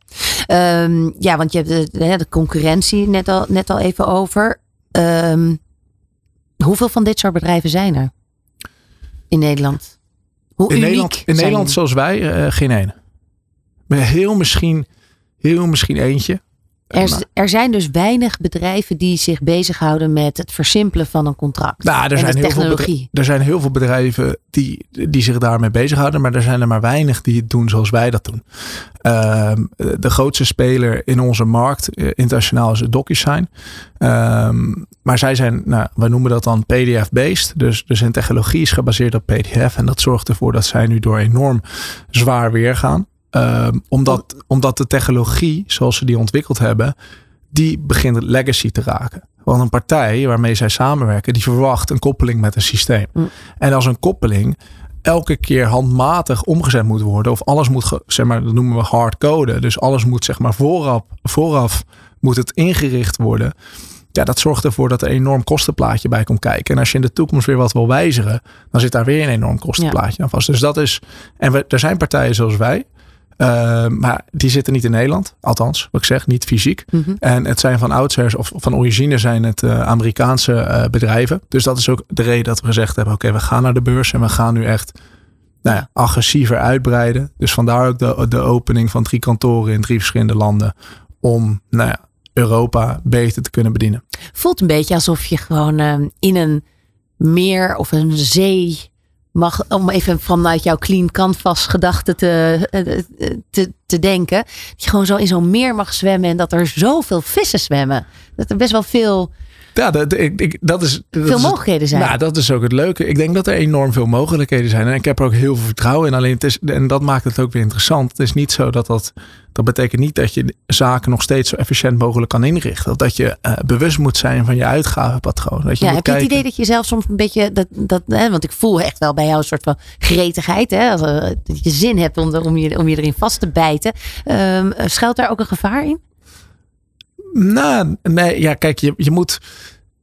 S4: Um, ja, want je hebt de, de, concurrentie net al, net al even over. Um, Hoeveel van dit soort bedrijven zijn er in Nederland? Hoe
S5: in Nederland, in Nederland zoals wij, uh, geen één. Heel misschien, heel misschien eentje.
S4: Er, er, zijn dus weinig bedrijven die zich bezighouden met het versimpelen van een contract.
S5: Nou, er, zijn heel Veel, er zijn heel veel bedrijven die, die zich daarmee bezighouden, maar er zijn er maar weinig die het doen zoals wij dat doen. Uh, de grootste speler in onze markt uh, internationaal is DocuSign. Uh, maar zij zijn, nou, we noemen dat dan PDF-based. Dus, dus hun technologie is gebaseerd op PDF. En dat zorgt ervoor dat zij nu door enorm zwaar weer gaan. Um, omdat, omdat de technologie, zoals ze die ontwikkeld hebben, die begint legacy te raken. Want een partij waarmee zij samenwerken, die verwacht een koppeling met een systeem. Mm. En als een koppeling elke keer handmatig omgezet moet worden, of alles moet, zeg maar, dat noemen we hardcode. Dus alles moet, zeg maar, vooraf, vooraf moet het ingericht worden. Ja, dat zorgt ervoor dat er een enorm kostenplaatje bij komt kijken. En als je in de toekomst weer wat wil wijzigen, dan zit daar weer een enorm kostenplaatje aan vast. Dus dat is. En we, er zijn partijen zoals wij, uh, maar die zitten niet in Nederland. Althans, wat ik zeg, niet fysiek. Mhm. En het zijn van outsiders of van origine zijn het uh, Amerikaanse uh, bedrijven. Dus dat is ook de reden dat we gezegd hebben: oké, we gaan naar de beurs en we gaan nu echt nou ja, agressiever uitbreiden. Dus vandaar ook de, de opening van drie kantoren in drie verschillende landen. Om nou ja, Europa beter te kunnen bedienen.
S4: Voelt een beetje alsof je gewoon ehm, in een meer of een zee mag, om even vanuit jouw clean canvas gedachten te, eh, te, te denken. Dat je gewoon zo in zo'n meer mag zwemmen en dat er zoveel vissen zwemmen. Dat er best wel veel
S5: ja, dat, ik, dat is.
S4: Dat veel mogelijkheden zijn.
S5: Nou, dat is ook het leuke. Ik denk dat er enorm veel mogelijkheden zijn. En ik heb er ook heel veel vertrouwen in. Alleen het is, en dat maakt het ook weer interessant. Het is niet zo dat dat. Dat betekent niet dat je zaken nog steeds zo efficiënt mogelijk kan inrichten. Of dat je uh, bewust moet zijn van je uitgavenpatroon. Dat je
S4: ja, heb je het idee dat je zelf soms een beetje. Dat, dat, hè, want ik voel echt wel bij jou een soort van gretigheid. Hè, uh, dat je zin hebt om, om, je, om je erin vast te bijten. Um, schuilt daar ook een gevaar in?
S5: Nou, nee, ja, kijk, je, je moet.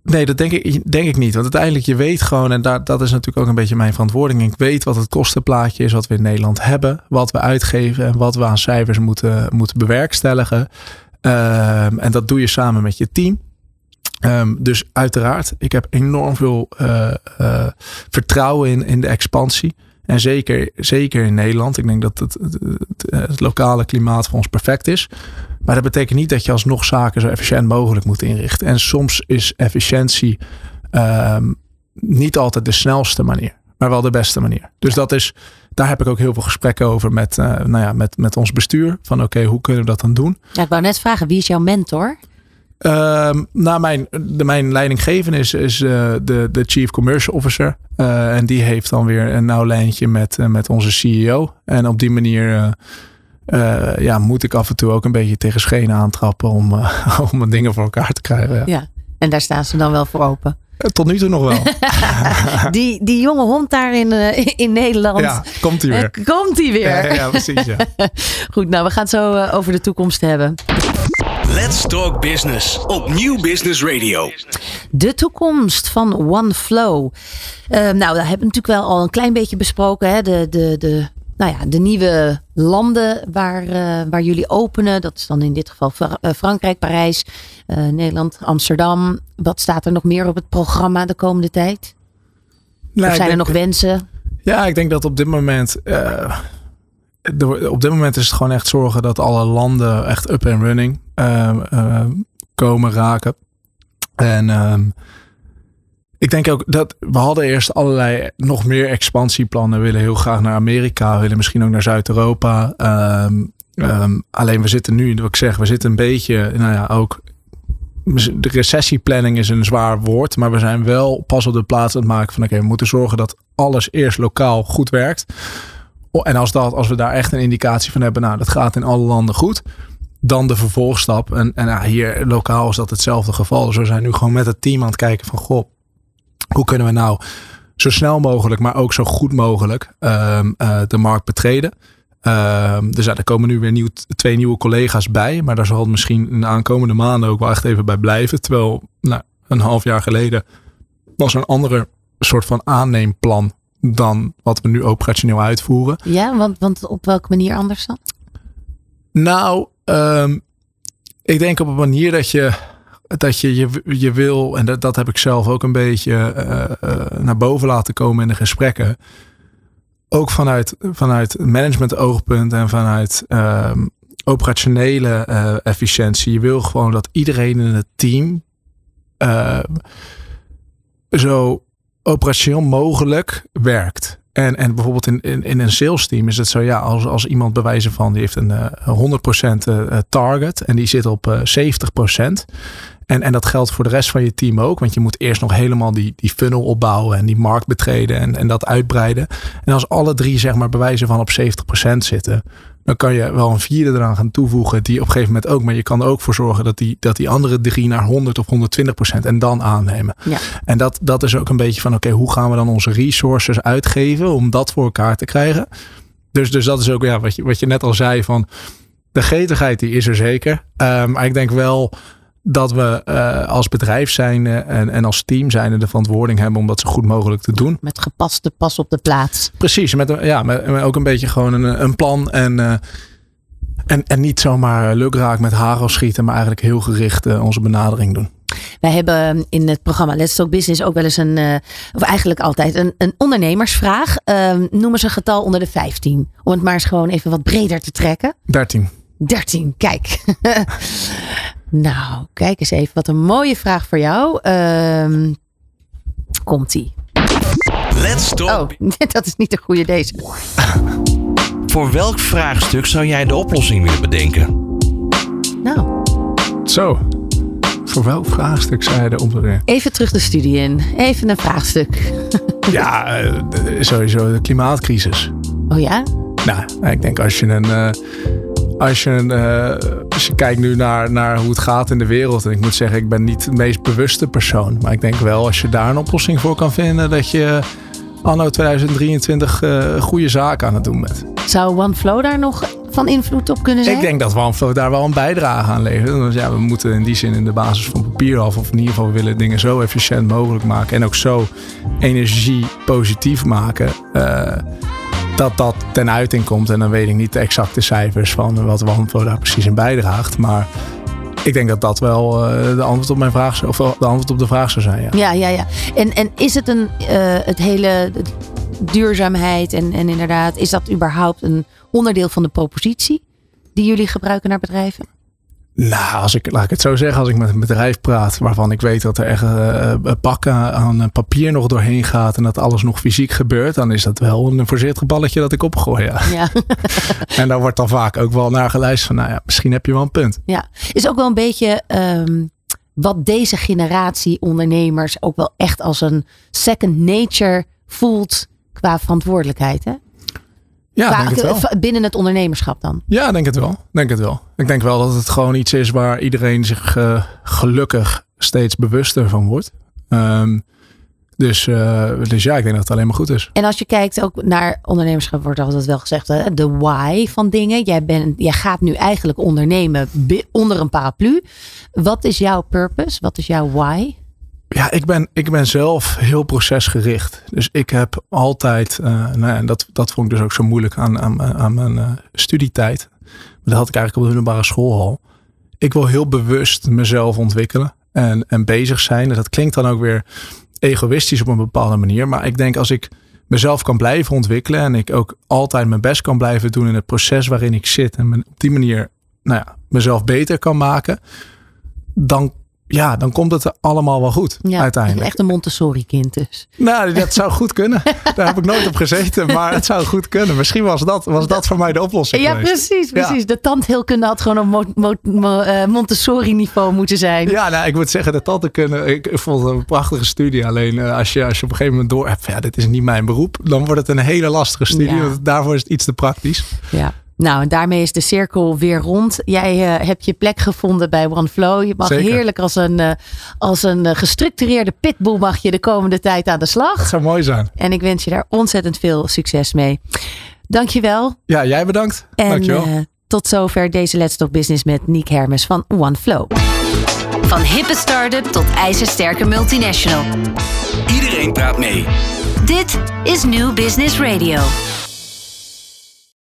S5: Nee, dat denk ik, denk ik niet. Want uiteindelijk, je weet gewoon, en daar, dat is natuurlijk ook een beetje mijn verantwoording. Ik weet wat het kostenplaatje is, wat we in Nederland hebben, wat we uitgeven en wat we aan cijfers moeten, moeten bewerkstelligen. Ehm, en dat doe je samen met je team. Ehm, dus uiteraard, ik heb enorm veel uh, uh, vertrouwen in, in de expansie. En zeker, zeker in Nederland. Ik denk dat het, het, lokale klimaat voor ons perfect is. Maar dat betekent niet dat je alsnog zaken zo efficiënt mogelijk moet inrichten. En soms is efficiëntie um, niet altijd de snelste manier, maar wel de beste manier. Dus dat is, daar heb ik ook heel veel gesprekken over met, uh, nou ja, met, met ons bestuur. Van oké, okay, hoe kunnen we dat dan doen?
S4: Ja, ik wou net vragen, wie is jouw mentor?
S5: Um, nou, mijn, de, mijn leidinggever is, is uh, de, de Chief Commercial Officer. Uh, en die heeft dan weer een nauw lijntje met, met onze CEO. En op die manier ja, moet ik af en toe ook een beetje tegen schenen aantrappen om, om dingen voor elkaar te krijgen. Ja.
S4: ja, en daar staan ze dan wel voor open.
S5: Tot nu toe nog wel.
S4: die, die jonge hond daar in, in Nederland.
S5: Ja, komt hij weer.
S4: komt hij weer.
S5: Ja, ja, precies. Ja.
S4: Goed, nou we gaan het zo over de toekomst hebben.
S2: Let's Talk Business op Nieuw Business Radio.
S4: De toekomst van OneFlow. Uh, nou, daar hebben we natuurlijk wel al een klein beetje besproken. Hè? De, de, de, nou ja, de nieuwe landen waar, uh, waar jullie openen. Dat is dan in dit geval Fra uh, Frankrijk, Parijs, Nederland, Amsterdam. Wat staat er nog meer op het programma de komende tijd? Nou, of zijn er nog wensen?
S5: Ja, ik denk dat op dit moment op dit moment is het gewoon echt zorgen dat alle landen echt up and running komen raken. En uh, ik denk ook dat we hadden eerst allerlei nog meer expansieplannen. We willen heel graag naar Amerika, willen misschien ook naar Zuid-Europa. Um, alleen we zitten nu, wat ik zeg, we zitten een beetje, nou ja, ook de recessieplanning is een zwaar woord, maar we zijn wel pas op de plaats aan het maken van oké, okay, we moeten zorgen dat alles eerst lokaal goed werkt. En als, dat, als we daar echt een indicatie van hebben, nou, dat gaat in alle landen goed. Dan de vervolgstap. En, en nou, hier lokaal is dat hetzelfde geval. Dus we zijn nu gewoon met het team aan het kijken van, goh, hoe kunnen we nou zo snel mogelijk, maar ook zo goed mogelijk um, uh, de markt betreden. Um, dus ja, er komen nu weer nieuw, twee nieuwe collega's bij. Maar daar zal het misschien in de aankomende maanden ook wel echt even bij blijven. Terwijl nou, een half jaar geleden was er een andere soort van aanneemplan dan wat we nu operationeel uitvoeren.
S4: Ja, want, want op welke manier anders dan?
S5: Nou, um, ik denk op een manier dat je dat je, je, je wil, en dat, dat heb ik zelf ook een beetje uh, uh, naar boven laten komen in de gesprekken. Ook vanuit, vanuit management oogpunt en vanuit um, operationele uh, efficiëntie. Je wil gewoon dat iedereen in het team zo operationeel mogelijk werkt. En, en bijvoorbeeld in, in, in een sales team is het zo, ja, als, als iemand bewijzen van die heeft een uh, 100% uh, target en die zit op uh, 70%. En, en dat geldt voor de rest van je team ook, want je moet eerst nog helemaal die, die funnel opbouwen en die markt betreden en, en dat uitbreiden. En als alle drie zeg maar bewijzen van op 70% zitten, dan kan je wel een vierde eraan gaan toevoegen die op een gegeven moment ook. Maar je kan er ook voor zorgen dat die, dat die andere drie naar 100 of 120 procent en dan aannemen.
S4: Ja.
S5: En dat, dat is ook een beetje van oké, okay, hoe gaan we dan onze resources uitgeven om dat voor elkaar te krijgen. Dus, dus dat is ook ja, wat, je, wat je net al zei van de gretigheid die is er zeker. Um, maar ik denk wel dat we uh, als bedrijf zijn en, en als team zijn de verantwoording hebben om dat zo goed mogelijk te doen.
S4: Met gepaste pas op de plaats.
S5: Precies, met, ja, met, met ook een beetje gewoon een, een plan en, uh, en, en niet zomaar lukraak met hagel schieten, maar eigenlijk heel gericht uh, onze benadering doen.
S4: Wij hebben in het programma Let's Talk Business ook wel eens een, of eigenlijk altijd een, een ondernemersvraag. Ehm, noem eens een getal onder de 15. Om het maar eens gewoon even wat breder te trekken.
S5: 13.
S4: 13, kijk. Nou, kijk eens even. Wat een mooie vraag voor jou. Um, Komt-ie.
S2: Let's talk.
S4: Oh, dat is niet de goede deze.
S1: Voor welk vraagstuk zou jij de oplossing willen bedenken?
S4: Nou.
S5: Zo. Voor welk vraagstuk zou je de oplossing?
S4: Even terug de studie in. Even een vraagstuk.
S5: ja, sowieso de klimaatcrisis.
S4: Oh ja?
S5: Nou, ik denk als je een... Uh, als je, uh, als je kijkt nu naar, naar hoe het gaat in de wereld. En ik moet zeggen, ik ben niet de meest bewuste persoon. Maar ik denk wel, als je daar een oplossing voor kan vinden, dat je anno 2023 uh, goede zaken aan het doen bent.
S4: Zou OneFlow daar nog van invloed op kunnen zijn?
S5: Ik denk dat OneFlow daar wel een bijdrage aan levert. Dus ja, we moeten in die zin in de basis van papier af. Of in ieder geval willen dingen zo efficiënt mogelijk maken. En ook zo energie positief maken. Uh, dat dat ten uiting komt. En dan weet ik niet de exacte cijfers van wat OneFlow daar precies in bijdraagt. Maar ik denk dat dat wel uh, de antwoord op mijn vraag of de antwoord op de vraag zou zijn. Ja,
S4: ja, ja. ja. En, en is het een uh, het hele duurzaamheid en, en inderdaad, is dat überhaupt een onderdeel van de propositie die jullie gebruiken naar bedrijven?
S5: Nou, als ik, laat ik het zo zeggen, als ik met een bedrijf praat waarvan ik weet dat er echt uh, bakken aan papier nog doorheen gaat en dat alles nog fysiek gebeurt, dan is dat wel een voorzichtig balletje dat ik opgooi. Ja. ja. en daar wordt dan vaak ook wel naar geluisterd van, nou ja, misschien heb je wel een punt.
S4: Ja, is ook wel een beetje um, wat deze generatie ondernemers ook wel echt als een second nature voelt qua verantwoordelijkheid, hè?
S5: Ja, denk het wel.
S4: binnen het ondernemerschap dan?
S5: Ja, denk het wel. Denk het wel. Ik denk wel dat het gewoon iets is waar iedereen zich uh, gelukkig steeds bewuster van wordt. Um, dus, uh, dus ja, ik denk dat het alleen maar goed is.
S4: En als je kijkt ook naar ondernemerschap, wordt altijd wel gezegd: hè, de why van dingen. Jij, bent, jij gaat nu eigenlijk ondernemen onder een paraplu. Wat is jouw purpose? Wat is jouw why?
S5: Ja, ik ben, ik ben zelf heel procesgericht. Dus ik heb altijd, uh, nou ja, dat, dat vond ik dus ook zo moeilijk aan, aan, aan mijn uh, studietijd. Dat had ik eigenlijk op de middelbare school al. Ik wil heel bewust mezelf ontwikkelen en, en bezig zijn. En dat klinkt dan ook weer egoïstisch op een bepaalde manier. Maar ik denk als ik mezelf kan blijven ontwikkelen en ik ook altijd mijn best kan blijven doen in het proces waarin ik zit. En op die manier nou ja, mezelf beter kan maken. Dan ja, dan komt het allemaal wel goed ja, uiteindelijk.
S4: Echt een Montessori-kind dus.
S5: Nou, dat zou goed kunnen. Daar heb ik nooit op gezeten, maar het zou goed kunnen. Misschien was dat, was dat voor mij de oplossing.
S4: Ja, precies, precies. De tandheelkunde had gewoon op uh, Montessori-niveau moeten zijn.
S5: Ja, nou, ik moet zeggen, de tandheelkunde, ik vond het een prachtige studie. Alleen uh, als, je, als je op een gegeven moment door hebt, ja, dit is niet mijn beroep, dan wordt het een hele lastige studie. Want daarvoor is het iets te praktisch.
S4: Ja. Nou, en daarmee is de cirkel weer rond. Jij uh, hebt je plek gevonden bij OneFlow. Je mag heerlijk als een, uh, als een uh, gestructureerde pitbull mag je de komende tijd aan de slag.
S5: Dat zou mooi zijn.
S4: En ik wens je daar ontzettend veel succes mee. Dankjewel.
S5: Ja, jij bedankt.
S4: En
S5: Dankjewel.
S4: tot zover deze Let's Talk Business met Niek Hermes van OneFlow.
S3: Van hippe start-up tot ijzersterke multinational.
S2: Iedereen praat mee.
S3: Dit is New Business Radio.